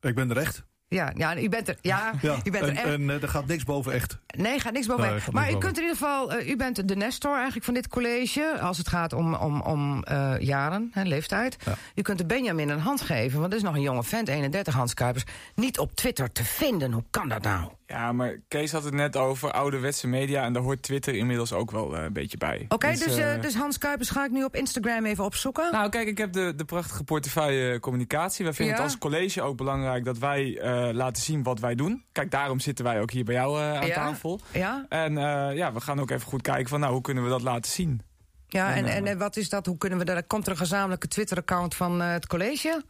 Ik ben er echt.
Ja, ja u bent er, ja,
Ja.
u bent er
en
echt.
en eh, er gaat niks boven echt.
Nee, gaat niks boven.
Nee, gaat
maar u
boven.
kunt in ieder geval, eh, u bent de Nestor eigenlijk van dit college, als het gaat om, om, om eh, jaren, hè, leeftijd.
Ja.
U kunt de Benjamin een hand geven, want dat is nog een jonge vent, 31 Hans Kuipers, niet op Twitter te vinden. Hoe kan dat nou?
Ja, maar Kees had het net over ouderwetse media... en daar hoort Twitter inmiddels ook wel eh, een beetje bij.
Oké, dus,
eh,
eh, dus Hans Kuipers ga ik nu op Instagram even opzoeken.
Nou, kijk, ik heb de, de prachtige portefeuille communicatie. Wij vinden
Ja.
het als college ook belangrijk dat wij laten zien wat wij doen. Kijk, daarom zitten wij ook hier bij jou aan
Ja.
tafel.
ja,
En ja, we gaan ook even goed kijken van, nou, hoe kunnen we dat laten zien?
ja en,
En,
en, wat is dat? Hoe kunnen we daar? Komt er een gezamenlijke Twitter-account van het college?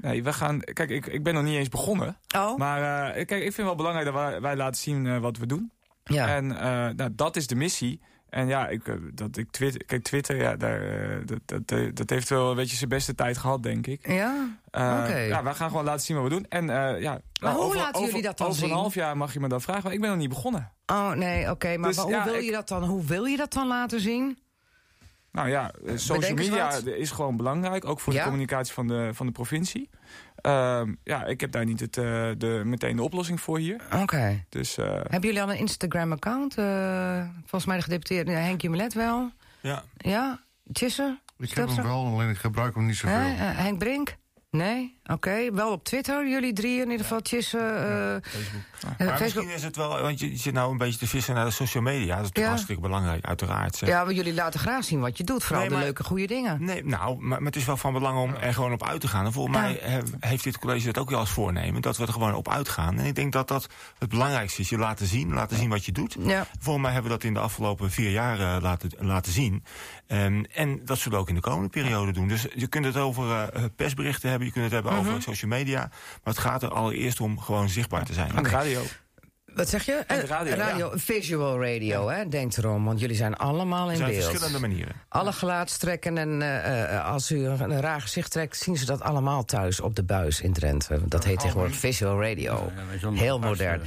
Nee, we gaan, kijk, ik, ik ben nog niet eens begonnen.
Oh,
Maar eh, kijk, ik vind wel belangrijk dat wij, wij laten zien eh, wat we doen.
ja.
En eh, nou, dat is de missie. En ja, ik, dat ik Twitter, kijk, Twitter, ja, daar, dat, dat, dat heeft wel een beetje zijn beste tijd gehad, denk ik.
ja? Oké.
Ja, wij gaan gewoon laten zien wat we doen. En ja,
Maar hoe
over,
laten
over-
jullie dat dan
over
zien?
een half jaar mag je me dat vragen, maar ik ben nog niet begonnen.
Oh, nee, oké. maar
Dus,
hoe,
ja,
wil
ik-
je dat dan, hoe wil je dat dan laten zien?
Nou ja, eh, social media
wat.
is gewoon belangrijk, ook voor
Ja?
de communicatie van de, van de provincie. Ehm, ja, ik heb daar niet het, eh, de, meteen de oplossing voor hier.
Oké.
Dus eh,
Hebben jullie al een Instagram-account? Eh, volgens mij de gedeputeerde ja, Henk Jumelet wel.
Ja.
Ja? Tjisser?
Ik heb hem wel, alleen ik gebruik hem niet zoveel.
Eh, Henk Brink? Nee? Oké. Wel op Twitter, jullie drie in ieder geval. Eh,
Facebook.
eh,
Maar
Facebook.
misschien is het wel, want je je zit nou een beetje te vissen naar de social media. Dat is natuurlijk
Ja.
hartstikke belangrijk, uiteraard. zeg.
Ja, maar jullie laten graag zien wat je doet. Vooral
Nee,
de leuke, goede dingen.
Nee, nou, maar, maar het is wel van belang om er gewoon op uit te gaan. En volgens
Ja.
mij he- heeft dit college dat ook wel als voornemen. Dat we er gewoon op uitgaan. En ik denk dat dat het belangrijkste is. Je laten zien, laten zien wat je doet.
Ja.
Volgens mij hebben we dat in de afgelopen vier jaar eh, laten, laten zien. Ehm, en dat zullen we ook in de komende periode doen. Dus je kunt het over eh, persberichten hebben. Je kunt het hebben
Mhm.
over social media. Maar het gaat er allereerst om gewoon zichtbaar te zijn.
de radio.
Wat zeg je?
En de
Eh,
radio,
Visual radio, hè? Denk erom, want jullie zijn allemaal in
zijn
beeld.
verschillende manieren.
Alle gelaatstrekken en eh, eh, als u een, een raar gezicht trekt... zien ze dat allemaal thuis op de buis in Drenthe. Dat heet tegenwoordig visual radio.
Ja,
Heel modern.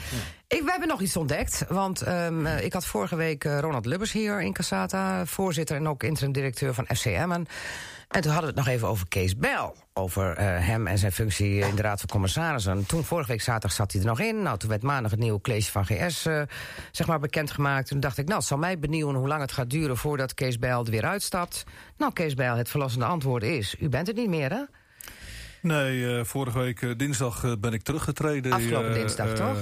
Ik, we hebben nog iets ontdekt, want ehm, eh, ik had vorige week Ronald Lubbers hier in Casata... voorzitter en ook interim-directeur van FCM. En, en toen hadden we het nog even over Kees Bel. Over eh, hem en zijn functie in de Raad van Commissarissen. En toen, vorige week zaterdag, zat hij er nog in. Nou, toen werd maandag het nieuwe college van GS eh, zeg maar bekendgemaakt. Toen dacht ik, nou, het zal mij benieuwen hoe lang het gaat duren... voordat Kees Bijl er weer uitstapt. Nou, Kees Bijl, het verlossende antwoord is... u bent het niet meer, hè?
Nee, eh, vorige week dinsdag ben ik teruggetreden.
Afgelopen dinsdag, toch?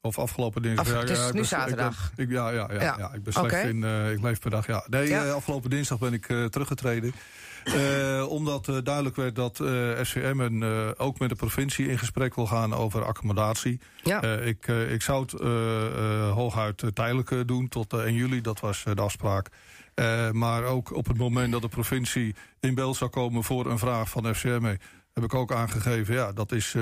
Of afgelopen dinsdag.
Af- het is
ik
nu
ik ben-
zaterdag.
Ik, ja, ja, ja,
Ja.
ja. ik ben slecht in. ik leef per dag. Ja. Nee,
Ja.
afgelopen dinsdag ben ik teruggetreden. Eh, omdat eh, duidelijk werd dat eh FCM en, ook met de provincie in gesprek wil gaan over accommodatie.
Ja.
Ik, ik zou het hooguit tijdelijk doen tot eh, 1 juli. Dat was de afspraak. Maar ook op het moment dat de provincie in beeld zou komen voor een vraag van FCM... heb ik ook aangegeven, ja, dat is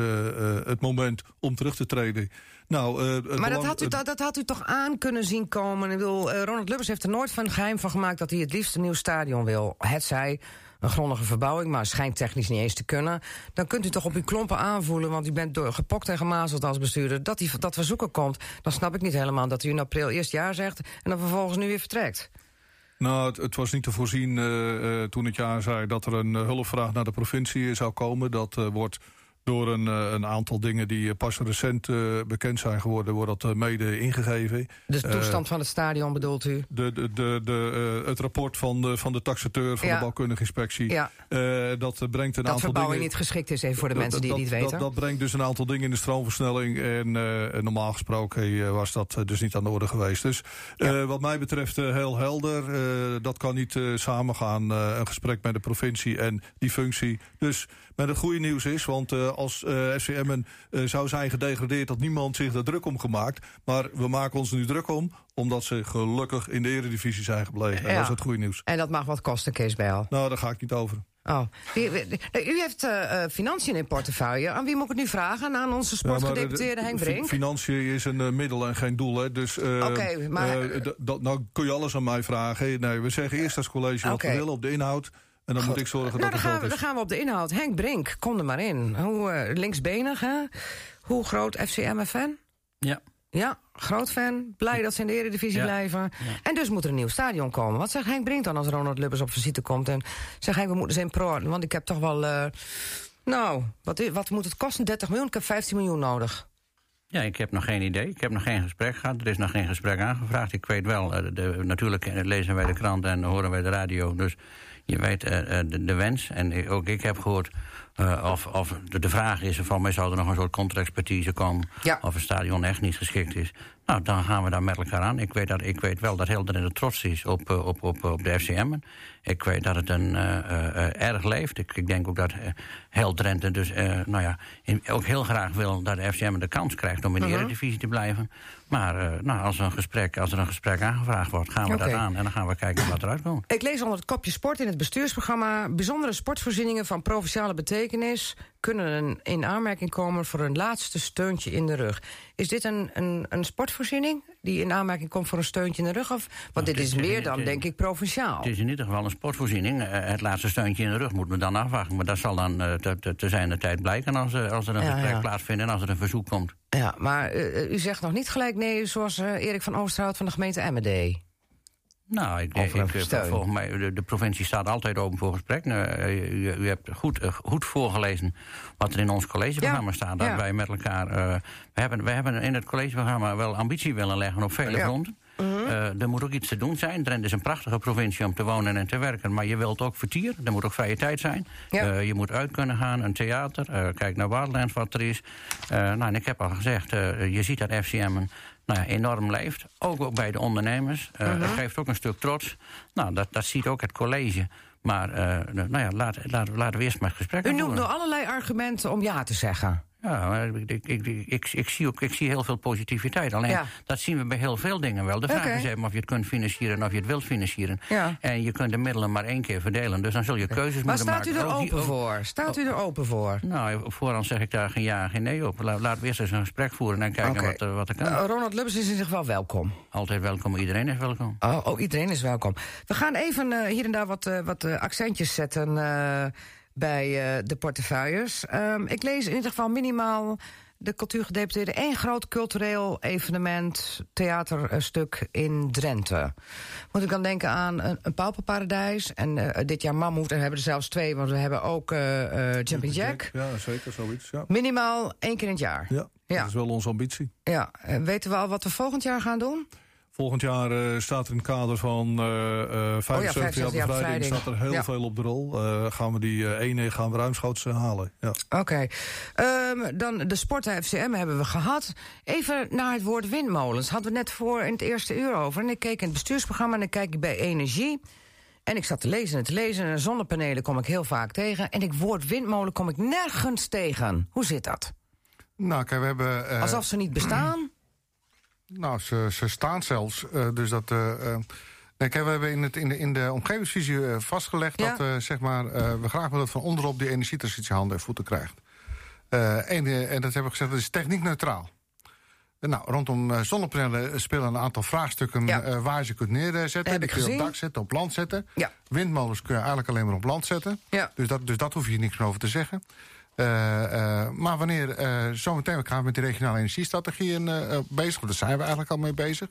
het moment om terug te treden. Nou,
Maar dat had, u, dat, dat had u toch aan kunnen zien komen? Ik bedoel, Ronald Lubbers heeft er nooit van geheim van gemaakt... dat hij het liefst een nieuw stadion wil. Het zij een grondige verbouwing, maar schijnt technisch niet eens te kunnen. Dan kunt u toch op uw klompen aanvoelen... want u bent gepokt en gemazeld als bestuurder... dat die, dat verzoeken komt. Dan snap ik niet helemaal dat u in april eerst ja zegt... en dan vervolgens nu weer vertrekt.
Nou, het, het was niet te voorzien eh, eh, toen het jaar zei dat er een eh, hulpvraag naar de provincie zou komen. Dat wordt door een, eh, een aantal dingen die eh, pas recent eh, bekend zijn geworden, wordt dat mede ingegeven.
De toestand van het stadion bedoelt u?
de, de, de, de, het rapport van de, van de taxateur van
Ja.
de bouwkundige inspectie.
Ja.
dat brengt een
Dat
aantal
verbouwing
dingen...
niet geschikt is, even voor de mensen die het
dat-
niet weten.
Dat, brengt dus een aantal dingen in de stroomversnelling. En normaal gesproken was dat dus niet aan de orde geweest. Dus wat mij betreft heel helder. Dat kan niet samengaan. een gesprek met de provincie en die functie. Dus maar het goede nieuws is, want eh, als eh FCM eh, zou zijn gedegradeerd... had niemand zich er druk om gemaakt. Maar we maken ons nu druk om, omdat ze gelukkig in de eredivisie zijn gebleven. En
Ja.
dat is het goede nieuws.
En dat mag wat kosten, Kees Bijl.
Nou, daar ga ik niet over.
Oh. U heeft eh, eh, financiën in portefeuille. Aan wie moet ik het nu vragen? Aan onze
Ja,
sportgedeputeerde Henk Brink?
Financiën is een eh, middel en geen doel. Hè. Dus eh,
Oké, maar-
eh, dat, nou kun je alles aan mij vragen. Nee, we zeggen eerst als college wat we willen op de inhoud. En dan moet ik zorgen
Nou,
dat
dan
het
gaan, we,
geld
dan gaan we op de inhoud. Henk Brink, kom er maar in. Hoe eh, linksbenig, hè? Hoe groot FCM-fan?
Ja.
Ja, groot fan. Blij dat ze in de Eredivisie
Ja.
blijven. En dus moet er een nieuw stadion komen. Wat zegt Henk Brink dan als Ronald Lubbers op visite komt? En zegt Henk, we moeten in pro. Want ik heb toch wel... eh, nou, wat, wat moet het kosten? 30 miljoen? Ik heb 15 miljoen nodig.
Ja, ik heb nog geen idee. Ik heb nog geen gesprek gehad. Er is nog geen gesprek aangevraagd. Ik weet wel, eh, de, natuurlijk lezen wij de krant en horen wij de radio. Dus je weet eh, eh, de, de wens. En ook ik heb gehoord eh, of, of de, de vraag is... van mij zou er nog een soort contraexpertise komen...
Ja.
of een stadion echt niet geschikt is. Nou, dan gaan we daar met elkaar aan. Ik weet, dat, ik weet wel dat heel er trots is op, op, op, op de FCM. Ik weet dat het een, erg leeft. Ik, ik denk ook dat heel Drenthe dus nou ja, in- ook heel graag wil dat de FCM de kans krijgt om in de
Mhm.
Eredivisie te blijven. Maar eh, nou, als, er een gesprek, als er een gesprek aangevraagd wordt, gaan we
Oké.
dat aan en dan gaan we kijken wat eruit komt.
Ik lees onder het kopje sport in het bestuursprogramma... bijzondere sportvoorzieningen van provinciale betekenis... kunnen in aanmerking komen voor een laatste steuntje in de rug. Is dit een, een, een sportvoorziening die in aanmerking komt voor een steuntje in de rug? Of, want dit
dit
is
is
meer dan, denk ik, provinciaal.
Het is in ieder geval een sportvoorziening. Eh, het laatste steuntje in de rug moeten we dan afwachten. Maar dat zal dan eh, te, te, te zijn de tijd blijken als, eh, als er een
Ja,
gesprek
ja.
plaatsvindt en als er een verzoek komt.
Ja, maar u zegt nog niet gelijk nee... zoals Erik van Oosterhout van de gemeente Emmerdee.
Nou, ik,
Over een
ik,
steun.
volgens mij, de, de provincie staat altijd open voor gesprek. Nou, eh, u, u hebt goed, eh, goed voorgelezen wat er in ons collegeprogramma
Ja,
staat. Dat
ja.
wij met elkaar. eh, we, hebben, we hebben in het collegeprogramma wel ambitie willen leggen op vele
Ja. Mhm.
fronten. Eh, er moet ook iets te doen zijn. Drenthe is een prachtige provincie om te wonen en te werken. Maar je wilt ook vertier. Er moet ook vrije tijd zijn.
Ja.
Eh, je moet uit kunnen gaan, een theater. eh, kijk naar Wildlands wat er is. Eh, nou, en ik heb al gezegd, eh, je ziet dat FCM een, nou ja, enorm leeft. Ook, ook bij de ondernemers. Het geeft ook een stuk trots. Nou, dat, dat ziet ook het college. Maar eh, nou ja, laat, laat, laten we eerst maar het gesprek
U noemt nu allerlei argumenten om ja te zeggen.
Ja, maar ik, ik, ik, ik, zie ook, ik zie heel veel positiviteit. Alleen,
Ja.
dat zien we bij heel veel dingen wel. De vraag is even of je het kunt financieren en of je het wilt financieren.
Ja.
En je kunt de middelen maar één keer verdelen. Dus dan zul je keuzes
Maar
moeten
staat u
maken.
er open
ook-
voor? Staat u er open voor?
Nou, op voorhand zeg ik daar geen ja en geen nee op. La- Laten we eerst eens een gesprek voeren en kijken wat, er, wat er kan.
Eh, Ronald Lubbers is in ieder geval welkom.
Altijd welkom, iedereen is welkom.
Oh, oh, iedereen is welkom. We gaan even eh, hier en daar wat, eh, wat eh, accentjes zetten eh, bij eh, de portefeuilles. Ehm, ik lees in ieder geval minimaal de cultuurgedeputeerde... één groot cultureel evenement, theaterstuk in Drenthe. Moet ik dan denken aan een, een pauperparadijs... en eh, dit jaar Mammoet, en we hebben er zelfs twee... want we hebben ook eh, Jumping Jack.
Ja, zeker, zoiets. Ja,
Minimaal één keer in het jaar.
ja,
Ja.
dat is wel onze ambitie.
Ja, weten we al wat we volgend jaar gaan doen?
Volgend jaar eh, staat er in het kader van eh eh 75 jaar
75 jaar
bevrijding... staat er heel
Ja.
veel op de rol. Eh, gaan we die eh, ene gaan we ruimschoots eh, halen. Ja.
Oké. Ehm, dan de sport FCM hebben we gehad. Even naar het woord windmolens. Hadden we net voor in het eerste uur over. En ik keek in het bestuursprogramma en dan kijk ik bij energie. En ik zat te lezen en te lezen. En zonnepanelen kom ik heel vaak tegen. En ik woord windmolen kom ik nergens tegen. Hoe zit dat?
Nou, kijk, we hebben... eh,
Alsof ze niet bestaan?
Nou, ze, ze staan zelfs. eh, dus dat. eh, eh, kijk, we hebben in, het, in, de, in de omgevingsvisie vastgelegd
Ja.
dat zeg maar, we graag willen dat van onderop die energietransitie handen en voeten krijgt. En, en dat hebben we gezegd, dat is techniekneutraal. Eh, Nou, rondom zonnepanelen spelen een aantal vraagstukken
Ja.
waar je ze kunt neerzetten.
Heb ik
kun je op dak zetten, op land zetten.
Ja.
Windmolens kun je eigenlijk alleen maar op land zetten.
Ja.
Dus, dat, dus dat hoef je niks meer over te zeggen. Eh, eh, maar wanneer eh, zometeen we gaan met de regionale energiestrategieën bezig, want daar zijn we eigenlijk al mee bezig.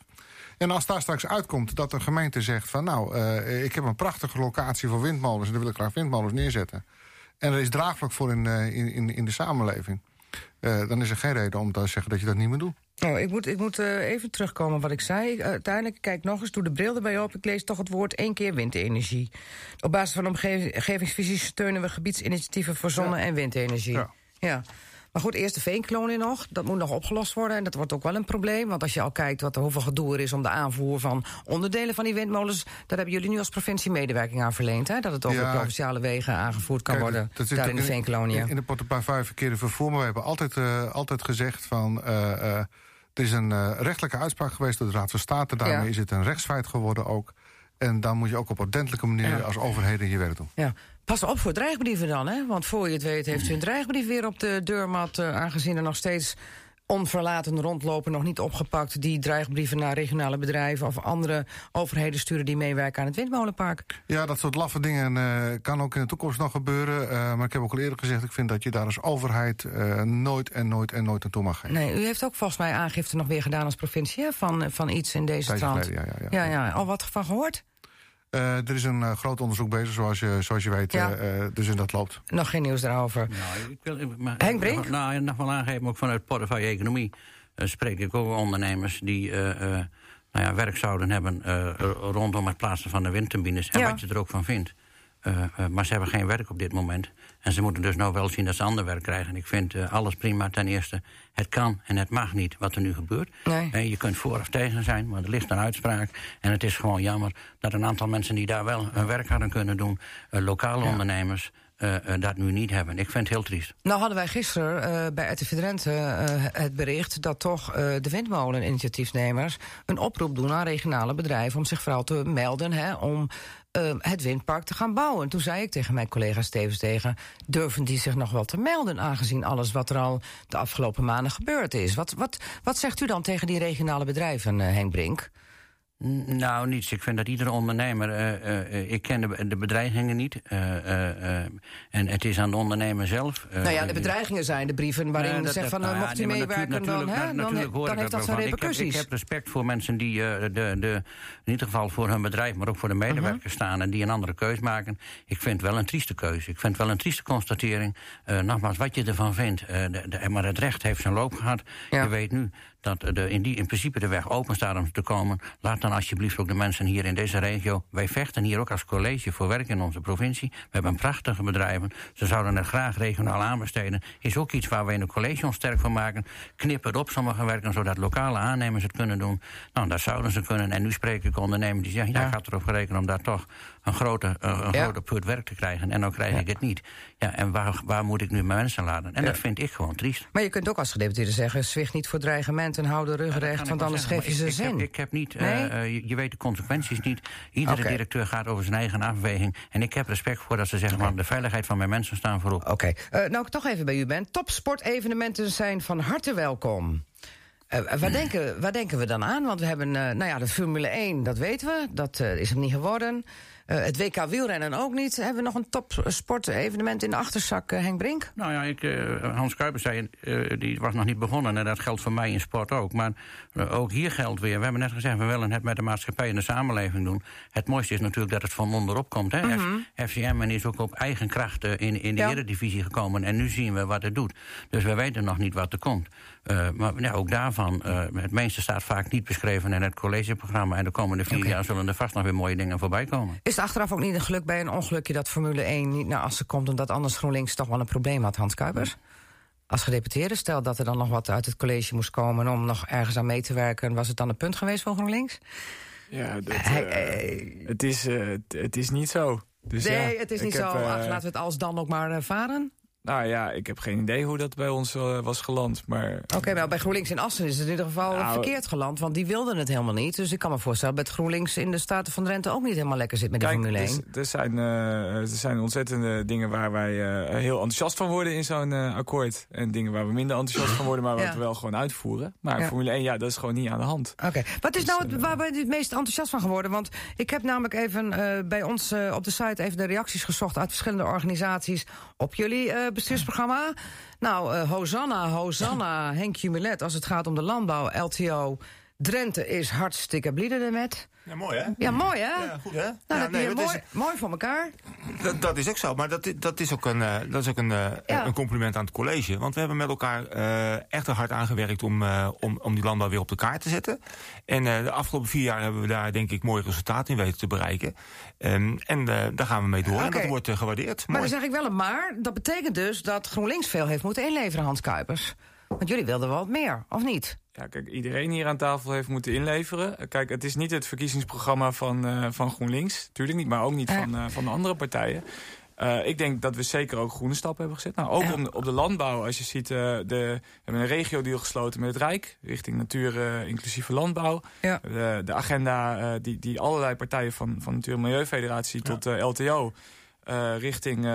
En als daar straks uitkomt dat een gemeente zegt van nou, ik heb een prachtige locatie voor windmolens en daar wil ik graag windmolens neerzetten. En er is draagvlak voor in, in, in, in de samenleving. Eh, dan is er geen reden om te zeggen dat je dat niet meer doet.
Oh, ik moet, ik moet eh, even terugkomen wat ik zei. Ik, eh, uiteindelijk, kijk nog eens, doe de bril erbij op. Ik lees toch het woord één keer windenergie. Op basis van omgevingsvisie steunen we gebiedsinitiatieven voor zonne- en windenergie.
Ja.
ja. Maar goed, eerst de veenkloning nog. Dat moet nog opgelost worden. En dat wordt ook wel een probleem. Want als je al kijkt wat, hoeveel gedoe er is om de aanvoer van onderdelen van die windmolens. Daar hebben jullie nu als provincie medewerking aan verleend. Hè? Dat het over
Ja.
provinciale wegen aangevoerd kan
Kijk,
worden.
dat zit
daar in de veenkolonie.
In, in de portefeuille verkeerde vervoer. Maar we hebben altijd, eh, altijd gezegd van... er is een rechtelijke uitspraak geweest door de Raad van State. Daarmee
Ja.
is het een rechtsfeit geworden ook. En dan moet je ook op ordentelijke manier
Ja.
als overheden je werk doen.
Ja. Pas op voor dreigbrieven dan, hè? Want voor je het weet heeft u een dreigbrief weer op de deurmat... eh, aangezien er nog steeds onverlaten rondlopen, nog niet opgepakt... die dreigbrieven naar regionale bedrijven of andere overheden sturen... die meewerken aan het windmolenpark.
Ja, dat soort laffe dingen eh, kan ook in de toekomst nog gebeuren. eh, maar ik heb ook al eerder gezegd, ik vind dat je daar als overheid... nooit en nooit en nooit naartoe mag geven.
Nee, u heeft ook volgens mij aangifte nog weer gedaan als provincie... Hè? Van, van iets in deze
Tijdje
trant.
geleden, ja, ja, ja.
Ja, ja, al wat van gehoord?
Eh, er is een eh, groot onderzoek bezig, zoals je, zoals je weet.
Ja.
eh, dus in dat loopt.
Nog geen nieuws daarover.
Nou, ik wil, maar,
Henk Brink?
Nou, nog wel aangeven, ook vanuit portefeuille economie... eh, spreek ik ook ondernemers die eh, eh, nou ja, werk zouden hebben... eh, rondom het plaatsen van de windturbines. En
Ja.
wat je er ook van vindt. Eh, eh, maar ze hebben geen werk op dit moment. En ze moeten dus nou wel zien dat ze ander werk krijgen. Ik vind eh, alles prima. Ten eerste, het kan en het mag niet wat er nu gebeurt.
Nee.
Je kunt voor of tegen zijn, maar er ligt een uitspraak. En het is gewoon jammer dat een aantal mensen die daar wel hun werk hadden kunnen doen... lokale ondernemers, dat nu niet hebben. Ik vind het heel triest.
Nou hadden wij gisteren eh, bij RTV Drenthe het bericht... dat toch de windmolen-initiatiefnemers een oproep doen aan regionale bedrijven... om zich vooral te melden hè, om eh, het windpark te gaan bouwen. En toen zei ik tegen mijn collega Stevens tegen... durven die zich nog wel te melden... aangezien alles wat er al de afgelopen maanden gebeurd is. Wat, wat, wat zegt u dan tegen die regionale bedrijven, eh, Henk Brink?
Nou, niets. Ik vind dat iedere ondernemer... eh, eh, eh, ik ken de, de bedreigingen niet. en het is aan de ondernemer zelf.
nou ja, de bedreigingen zijn de brieven waarin
dat-
zegt van...
nou
mocht u
nee,
meewerken,
natuurlijk-
dan, hè, dan, heeft dat zijn
van. Ik heb-
repercussies.
Ik heb, respect voor mensen die de, de, in ieder geval voor hun bedrijf... maar ook voor de medewerkers
Mhm.
staan en die een andere keus maken. Ik vind het wel een trieste keuze. Ik vind het wel een trieste constatering. Nogmaals, wat je ervan vindt. de, de- maar het recht heeft zijn loop gehad.
Ja.
Je weet nu dat de, in, die, in principe de weg open staat om te komen. Laat dan alsjeblieft ook de mensen hier in deze regio... wij vechten hier ook als college voor werk in onze provincie. We hebben prachtige bedrijven. Ze zouden het graag regionaal aanbesteden. Is ook iets waar we in het college ons sterk van maken. Knip het op sommige werken, zodat lokale aannemers het kunnen doen. Nou, dat zouden ze kunnen. En nu spreek ik ondernemers die zeggen... ja,
Ja.
had erop gerekend om daar toch een grote, eh, een
Ja.
grote put werk te krijgen. En dan krijg ik het niet. Ja, en waar, waar moet ik nu mijn mensen laten? En dat vind ik gewoon triest.
Maar je kunt ook als gedeputeerde zeggen... zwicht niet voor dreigement en hou de rug recht... want anders
zeggen,
geef je ze zin.
Ik heb, ik heb niet,
Nee?
eh, eh, je, je weet de consequenties niet. Iedere directeur gaat over zijn eigen afweging. En ik heb respect voor dat ze zeggen... van de veiligheid van mijn mensen staan voorop.
Oké, Eh, nou ik toch even bij u ben. Topsportevenementen zijn van harte welkom. Eh, waar, denken, waar denken we dan aan? Want we hebben, eh, nou ja, de Formule 1, dat weten we. Dat is hem niet geworden. Het WK wielrennen ook niet. Hebben we nog een topsportevenement in de achterzak, Henk Brink?
Nou ja, ik, Hans Kuipers zei, die was nog niet begonnen. En dat geldt voor mij in sport ook. Maar ook hier geldt weer. We hebben net gezegd, we willen het met de maatschappij en de samenleving doen. Het mooiste is natuurlijk dat het van onderop komt. Hè? F- FCM is ook op eigen kracht eh, in, in de
Ja.
eredivisie gekomen. En nu zien we wat het doet. Dus we weten nog niet wat er komt. Eh, maar ja, ook daarvan, eh, het meeste staat vaak niet beschreven in het collegeprogramma. En de komende vier jaar zullen er vast nog weer mooie dingen voorbij komen.
Is het achteraf ook niet een geluk bij een ongelukje... dat Formule 1 niet naar Assen komt... omdat anders GroenLinks toch wel een probleem had, Hans Kuipers? Als gedeputeerde, stel dat er dan nog wat uit het college moest komen... om nog ergens aan mee te werken, was het dan een punt geweest voor GroenLinks?
Ja, dat, eh, het, is, eh, het, is niet zo. Dus
nee,
ja,
het is niet
heb,
zo. Ach, laten we het als dan ook maar eh, varen.
Nou ja, ik heb geen idee hoe dat bij ons eh, was geland. Maar
Oké, wel bij GroenLinks in Assen is het in ieder geval
Nou,
verkeerd geland. Want die wilden het helemaal niet. Dus ik kan me voorstellen dat GroenLinks in de Staten van Drenthe... ook niet helemaal lekker zit met de Formule 1.
dus, er, zijn, eh, er zijn ontzettende dingen waar wij eh, heel enthousiast van worden in zo'n akkoord. En dingen waar we minder enthousiast van worden, maar wat
Ja.
we wel gewoon uitvoeren. Maar
Ja.
Formule 1, ja, dat is gewoon niet aan de hand.
Oké, wat is
Dus,
nou het, waar ben je het meest enthousiast van geworden? Want ik heb namelijk even bij ons op de site even de reacties gezocht... uit verschillende organisaties op jullie bestuursprogramma. Nou, eh, Hosanna, Hosanna, Henk Jumelet, als het gaat om de landbouw, LTO... Drenthe is hartstikke blide ermet.
Ja, mooi hè?
Ja, mooi hè?
Ja, goed hè?
Nou,
Ja,
dat
nee, dat
mooi,
is-
mooi voor elkaar.
Dat, dat is ook zo, maar dat, dat is ook, een, eh, dat is ook een, eh,
Ja.
een compliment aan het college. Want we hebben met elkaar eh, echt er hard aangewerkt om, om, om die landbouw weer op de kaart te zetten. En de afgelopen vier jaar hebben we daar denk ik mooie resultaten in weten te bereiken. Ehm, en daar gaan we mee door en dat wordt gewaardeerd.
Maar
Mooi.
dan zeg ik wel een maar. Dat betekent dus dat GroenLinks veel heeft moeten inleveren, Hans Kuipers. Want jullie wilden wel wat meer, of niet?
Ja, kijk, iedereen hier aan tafel heeft moeten inleveren. Kijk, het is niet het verkiezingsprogramma van, eh, van GroenLinks. Tuurlijk niet, maar ook niet
Ja.
van, eh, van de andere partijen. Eh, ik denk dat we zeker ook groene stappen hebben gezet. Nou, ook op, op de landbouw, als je ziet, eh, de, we hebben een regio-deal gesloten met het Rijk... richting natuur inclusieve landbouw.
Ja.
De, de agenda die, die allerlei partijen van, van Natuur- en Milieufederatie tot LTO... richting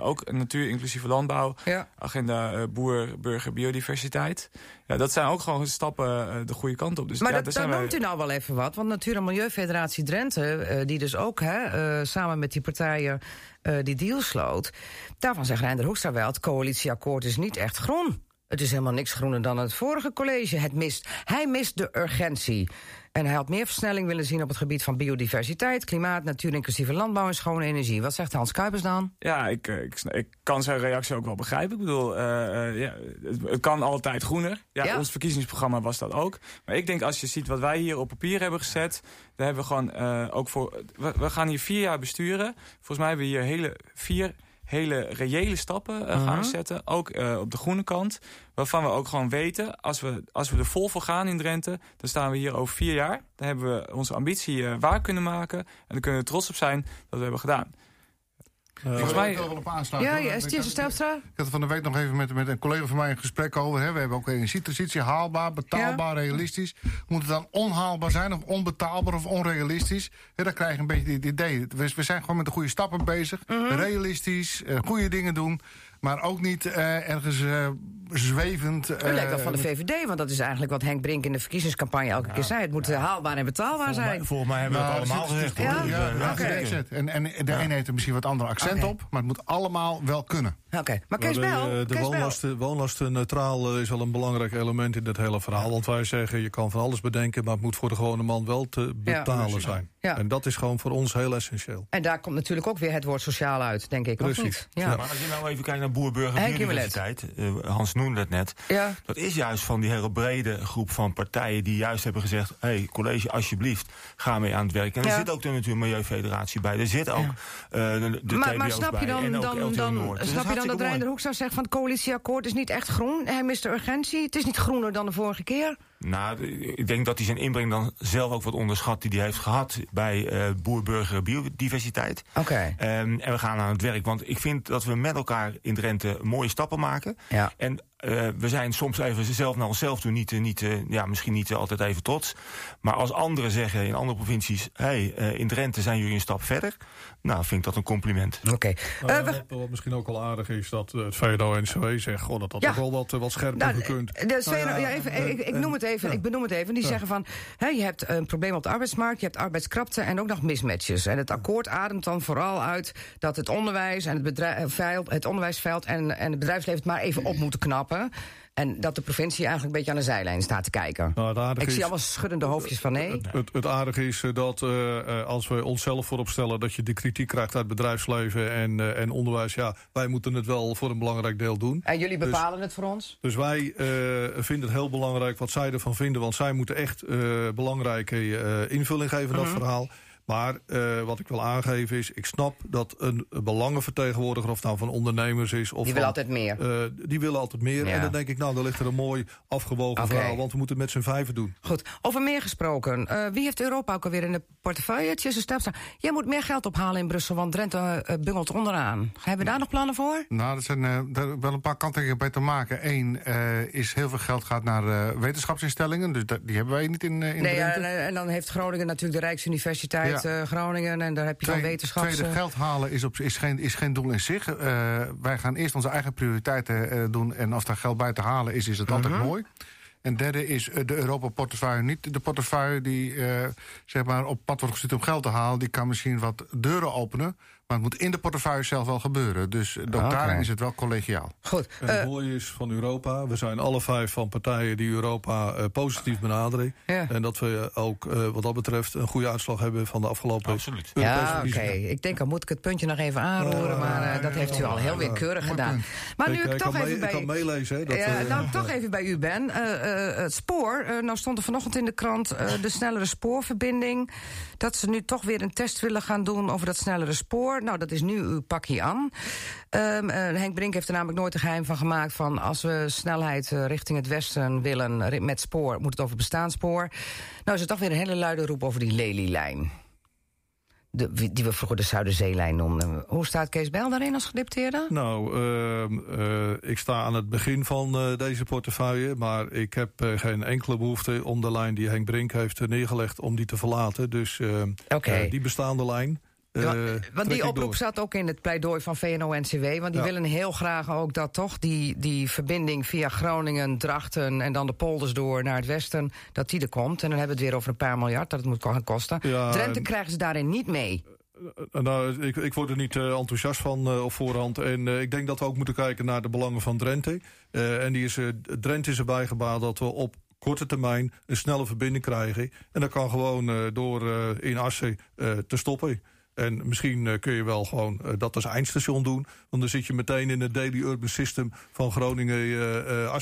ook natuur inclusieve landbouw.
Ja.
Agenda boer, burger, biodiversiteit. Ja, dat zijn ook gewoon stappen de goede kant op. Dus,
maar
ja,
dat,
daar
noemt
wij-
u nou wel even wat. Want Natuur- en Milieufederatie Drenthe, eh, die dus ook hè, eh, samen met die partijen eh, die deal sloot. Daarvan zegt Reinder Hoekstra wel, het coalitieakkoord is niet echt groen. Het is helemaal niks groener dan het vorige college. Het mist, hij mist de urgentie. En hij had meer versnelling willen zien op het gebied van biodiversiteit, klimaat, natuur, inclusieve landbouw en schone energie. Wat zegt Hans Kuipers dan?
Ja, ik, eh, ik, ik kan zijn reactie ook wel begrijpen. Ik bedoel, eh, eh, ja, het, het kan altijd groener. Ja,
Ja.
ons verkiezingsprogramma was dat ook. Maar ik denk als je ziet wat wij hier op papier hebben gezet... daar hebben we gewoon ook voor... We, we gaan hier vier jaar besturen. Volgens mij hebben we hier hele, vier hele reële stappen eh, gaan zetten. Ook eh, op de groene kant. Waarvan we ook gewoon weten, als we, als we er vol voor gaan in Drenthe... dan staan we hier over vier jaar. Dan hebben we onze ambitie eh, waar kunnen maken. En dan kunnen we trots op zijn dat we hebben gedaan.
Volgens
mij-
wel op aansluiten.
Ja, ja,
Ik
Stierse
had-
Stelstra?
Ik had er van de week nog even met, met een collega van mij een gesprek over. Hè. We hebben ook energietransitie haalbaar, betaalbaar, realistisch. Moet het dan onhaalbaar zijn of onbetaalbaar of onrealistisch? Hè, dan krijg je een beetje het idee. We, we zijn gewoon met de goede stappen bezig.
Mhm.
Realistisch, eh, goede dingen doen. Maar ook niet eh, ergens eh, zwevend.
U lijkt wel
eh,
van de VVD, want dat is eigenlijk wat Henk Brink in de verkiezingscampagne elke keer zei. Het moet haalbaar en betaalbaar
Volgens mij,
zijn.
volgens mij hebben we
Nou,
het allemaal gezegd.
Ja?
Ja. En, en de ene heeft er misschien wat andere accent op. Maar het moet allemaal wel kunnen.
Oké, maar Kees
Maar
Bel,
de, de
Kees
woonlasten, woonlasten neutraal is wel een belangrijk element in dit hele verhaal. Want wij zeggen, je kan van alles bedenken... maar het moet voor de gewone man wel te betalen zijn.
Ja.
En dat is gewoon voor ons heel essentieel.
En daar komt natuurlijk ook weer het woord sociaal uit, denk ik. of
Precies.
niet?
Ja.
Ja.
Maar als je nou even kijkt naar boer, burger,
Henk
biodiversiteit. eh, Hans noemde het net.
Ja.
Dat is juist van die hele brede groep van partijen die juist hebben gezegd... hé, hey, college, alsjeblieft, ga mee aan het werk. En er zit ook de Natuur- Milieufederatie bij. Er zit ook eh, de, de
maar, maar snap je dan, dan, dan,
Noord. Dus dat
snap je dan dat. Reinder Hoekstra zegt van het coalitieakkoord is niet echt groen? Hij mist de urgentie. Het is niet groener dan de vorige keer.
Nou, ik denk dat hij zijn inbreng dan zelf ook wat onderschat... die hij heeft gehad bij eh boer, burger, biodiversiteit.
Oké.
Ehm, en we gaan aan het werk. Want ik vind dat we met elkaar in Drenthe mooie stappen maken.
Ja.
En eh, we zijn soms even zelf naar onszelf toe niet, eh, niet, eh, ja, misschien niet altijd even trots. Maar als anderen zeggen in andere provincies... hé, hey, eh, in Drenthe zijn jullie een stap verder... nou, vind ik dat een compliment.
Oké.
Nou, wat, wat misschien ook wel aardig is dat het VNO-NCW zegt... Goh, dat dat
Ja.
wel wat, wat scherper
Nou,
gekund.
de VNO,
Nou
ja, even, ik, noem het even, ik benoem het even. Die zeggen van, hè, je hebt een probleem op de arbeidsmarkt... je hebt arbeidskrapte en ook nog mismatches. En het akkoord ademt dan vooral uit dat het onderwijs... en het, bedrijf, het onderwijsveld en, en het bedrijfsleven het maar even op moeten knappen... En dat de provincie eigenlijk een beetje aan de zijlijn staat te kijken.
Nou,
ik zie
is-
allemaal schuddende hoofdjes van nee.
Het, het aardige is eh, dat eh, eh, als we onszelf voorop stellen... dat je de kritiek krijgt uit bedrijfsleven en, en onderwijs... ja, wij moeten het wel voor een belangrijk deel doen.
En jullie bepalen het voor ons?
Dus wij vinden het heel belangrijk wat zij ervan vinden... want zij moeten echt belangrijke invulling geven aan dat
Mhm.
verhaal. Maar eh, wat ik wil aangeven is... ik snap dat een belangenvertegenwoordiger... of nou van ondernemers is... Of
Die
van,
wil altijd meer.
eh, die willen altijd meer.
Ja.
En dan denk ik, nou, dan ligt er een mooi afgewogen verhaal... want we moeten het met z'n vijven doen.
Goed, over meer gesproken. Eh, wie heeft Europa ook alweer in de portefeuille? Jij moet meer geld ophalen in Brussel, want Drenthe bungelt onderaan. Hebben we daar nog plannen voor?
Nou, er zijn eh, daar wel een paar kanttekeningen bij te maken. Eén eh, is heel veel geld gaat naar eh, wetenschapsinstellingen. Dus dat, die hebben wij niet in, in
Nee,
Drenthe.
en, en dan heeft Groningen natuurlijk de Rijksuniversiteit
Ja.
Eh, Groningen. En daar heb je dan
Tweede-
wetenschaps...
Tweede, geld halen is, op, is, geen, is geen doel in zich. Eh, wij gaan eerst onze eigen prioriteiten eh, doen. En als daar geld bij te halen is, is het altijd
Mhm.
mooi. En derde is de Europa-portefeuille. Niet de portefeuille die zeg maar op pad wordt gezet om geld te halen. Die kan misschien wat deuren openen. Maar het moet in de portefeuille zelf wel gebeuren. Dus ook
Oké.
daarin is het wel collegiaal.
Goed.
En
eh,
het mooie is van Europa, we zijn alle vijf van partijen die Europa eh, positief benaderen. En dat we ook eh, wat dat betreft een goede uitslag hebben van de afgelopen
Absoluut.
Europese
ja, oké. Ik denk, dan moet ik het puntje nog even aanroeren. maar eh, dat heeft u al heel weer keurig gedaan. Maar nu
Ik,
ik,
eh,
toch even
mee-
bij...
ik kan meelezen. Hè, dat,
ja,
eh,
nou, toch even bij u ben. Eh, eh, het spoor, eh, nou stond er vanochtend in de krant... eh, de snellere spoorverbinding. Dat ze nu toch weer een test willen gaan doen over dat snellere spoor. Nou, dat is nu uw pakje aan. Ehm, eh, Henk Brink heeft er namelijk nooit een geheim van gemaakt... van als we snelheid eh, richting het westen willen met spoor... moet het over bestaanspoor. Nou is er toch weer een hele luide roep over die Lelylijn. de, die we vroeger de Zuiderzeelijn noemden. Hoe staat Kees Bijl daarin als gedeputeerde?
Nou, ehm, eh, ik sta aan het begin van deze portefeuille... maar ik heb geen enkele behoefte om de lijn die Henk Brink heeft neergelegd... om die te verlaten. Dus ehm, die bestaande lijn...
Ja,
eh,
want die oproep
door.
zat ook in het pleidooi van VNO-NCW. Want die
Ja.
willen heel graag ook dat toch die, die verbinding via Groningen, Drachten... en dan de polders door naar het westen, dat die er komt. En dan hebben we het weer over een paar miljard dat het moet gaan kosten.
Ja,
Drenthe
en-
krijgen ze daarin niet mee.
Eh, Nou, ik, ik word er niet eh, enthousiast van eh, op voorhand. En eh, ik denk dat we ook moeten kijken naar de belangen van Drenthe. Eh, en die is, eh, Drenthe is erbij gebaat dat we op korte termijn een snelle verbinding krijgen. En dat kan gewoon eh, door eh, in Assen eh, te stoppen. En misschien eh, kun je wel gewoon eh, dat als eindstation doen. Want dan zit je meteen in het daily urban system van Groningen, eh,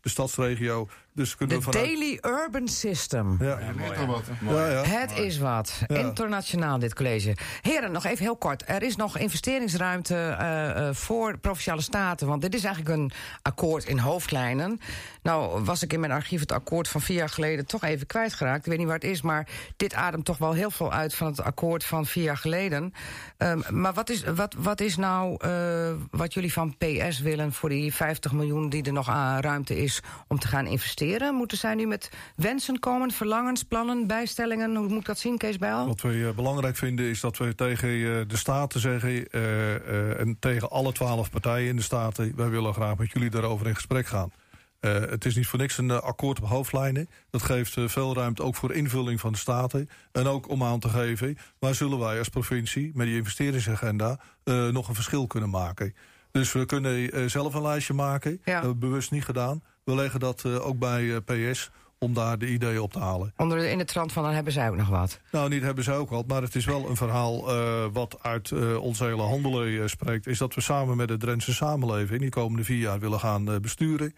de stadsregio. Dus kunnen
De
we vanuit...
Daily Urban System.
Ja,
Net al wat.
ja, ja.
Het is wat.
Ja.
Internationaal dit college. Heren, nog even heel kort. Er is nog investeringsruimte eh, eh, voor Provinciale Staten. Want dit is eigenlijk een akkoord in hoofdlijnen. Nou was ik in mijn archief het akkoord van vier jaar geleden toch even kwijtgeraakt. Ik weet niet waar het is, maar dit ademt toch wel heel veel uit... van het akkoord van vier jaar geleden. Ehm, maar wat is, wat, wat is nou eh, wat jullie van PS willen... voor die 50 miljoen die er nog aan ruimte is om te gaan investeren? Moeten zij nu met wensen komen, verlangens, plannen, bijstellingen? Hoe moet ik dat zien, Kees Bijl?
Wat we eh, belangrijk vinden is dat we tegen eh, de Staten zeggen... eh, en tegen alle twaalf partijen in de Staten... wij willen graag met jullie daarover in gesprek gaan. Het is niet voor niks een akkoord op hoofdlijnen. Dat geeft veel ruimte ook voor invulling van de Staten. En ook om aan te geven... waar zullen wij als provincie met die investeringsagenda... nog een verschil kunnen maken. Dus we kunnen zelf een lijstje maken.
Ja.
Dat hebben we bewust niet gedaan. We leggen dat eh, ook bij eh, PS om daar de ideeën op te halen.
Onder de, in de trant van dan hebben zij ook nog wat.
Nou, niet hebben ze ook wat, maar het is wel een verhaal eh, wat uit eh, ons hele handelen spreekt. Is dat we samen met de Drentse samenleving die komende vier jaar willen gaan besturen.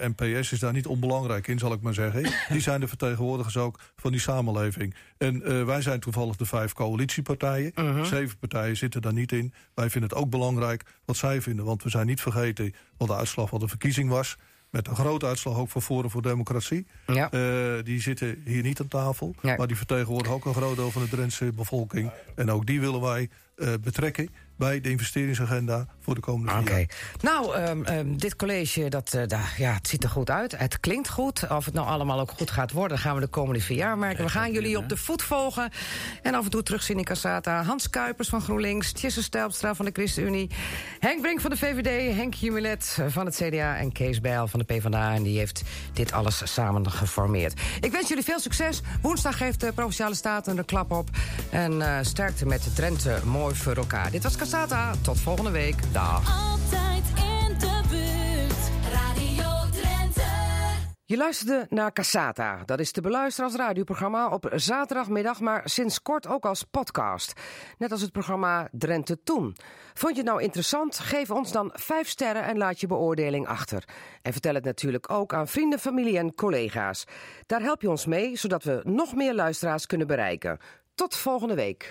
En PS is daar niet onbelangrijk in, zal ik maar zeggen. Die zijn de vertegenwoordigers ook van die samenleving. En wij zijn toevallig de vijf coalitiepartijen. Zeven partijen zitten daar niet in. Wij vinden het ook belangrijk wat zij vinden. Want we zijn niet vergeten wat de uitslag van de verkiezing was. Met een grote uitslag ook voor Forum voor Democratie.
Ja.
Eh, die zitten hier niet aan tafel.
Nee.
Maar die vertegenwoordigen ook een groot deel van de Drentse bevolking. En ook die willen wij eh, betrekken bij de investeringsagenda voor de komende vier
Oké.
jaar.
Nou, ehm, ehm, dit college, dat, eh, da- ja, het ziet er goed uit. Het klinkt goed. Of het nou allemaal ook goed gaat worden, gaan we de komende vier jaar merken. We gaan jullie op de voet volgen. En af en toe terugzien in Cassata. Hans Kuipers van GroenLinks, Tjesse Stijlpstra van de ChristenUnie... Henk Brink van de VVD, Henk Jumilet van het CDA... en Kees Bijl van de PvdA. En die heeft dit alles samen geformeerd. Ik wens jullie veel succes. Woensdag geeft de Provinciale Staten de klap op. En eh, sterkte met Drenthe mooi voor elkaar. Dit was Cassata. Tot volgende week. Dag.
Altijd in de buurt. Radio Drenthe.
Je luisterde naar Cassata. Dat is te beluisteren als radioprogramma op zaterdagmiddag, maar sinds kort ook als podcast. Net als het programma Drenthe Toen. Vond je het nou interessant? Geef ons dan 5 sterren en laat je beoordeling achter. En vertel het natuurlijk ook aan vrienden, familie en collega's. Daar help je ons mee, zodat we nog meer luisteraars kunnen bereiken. Tot volgende week.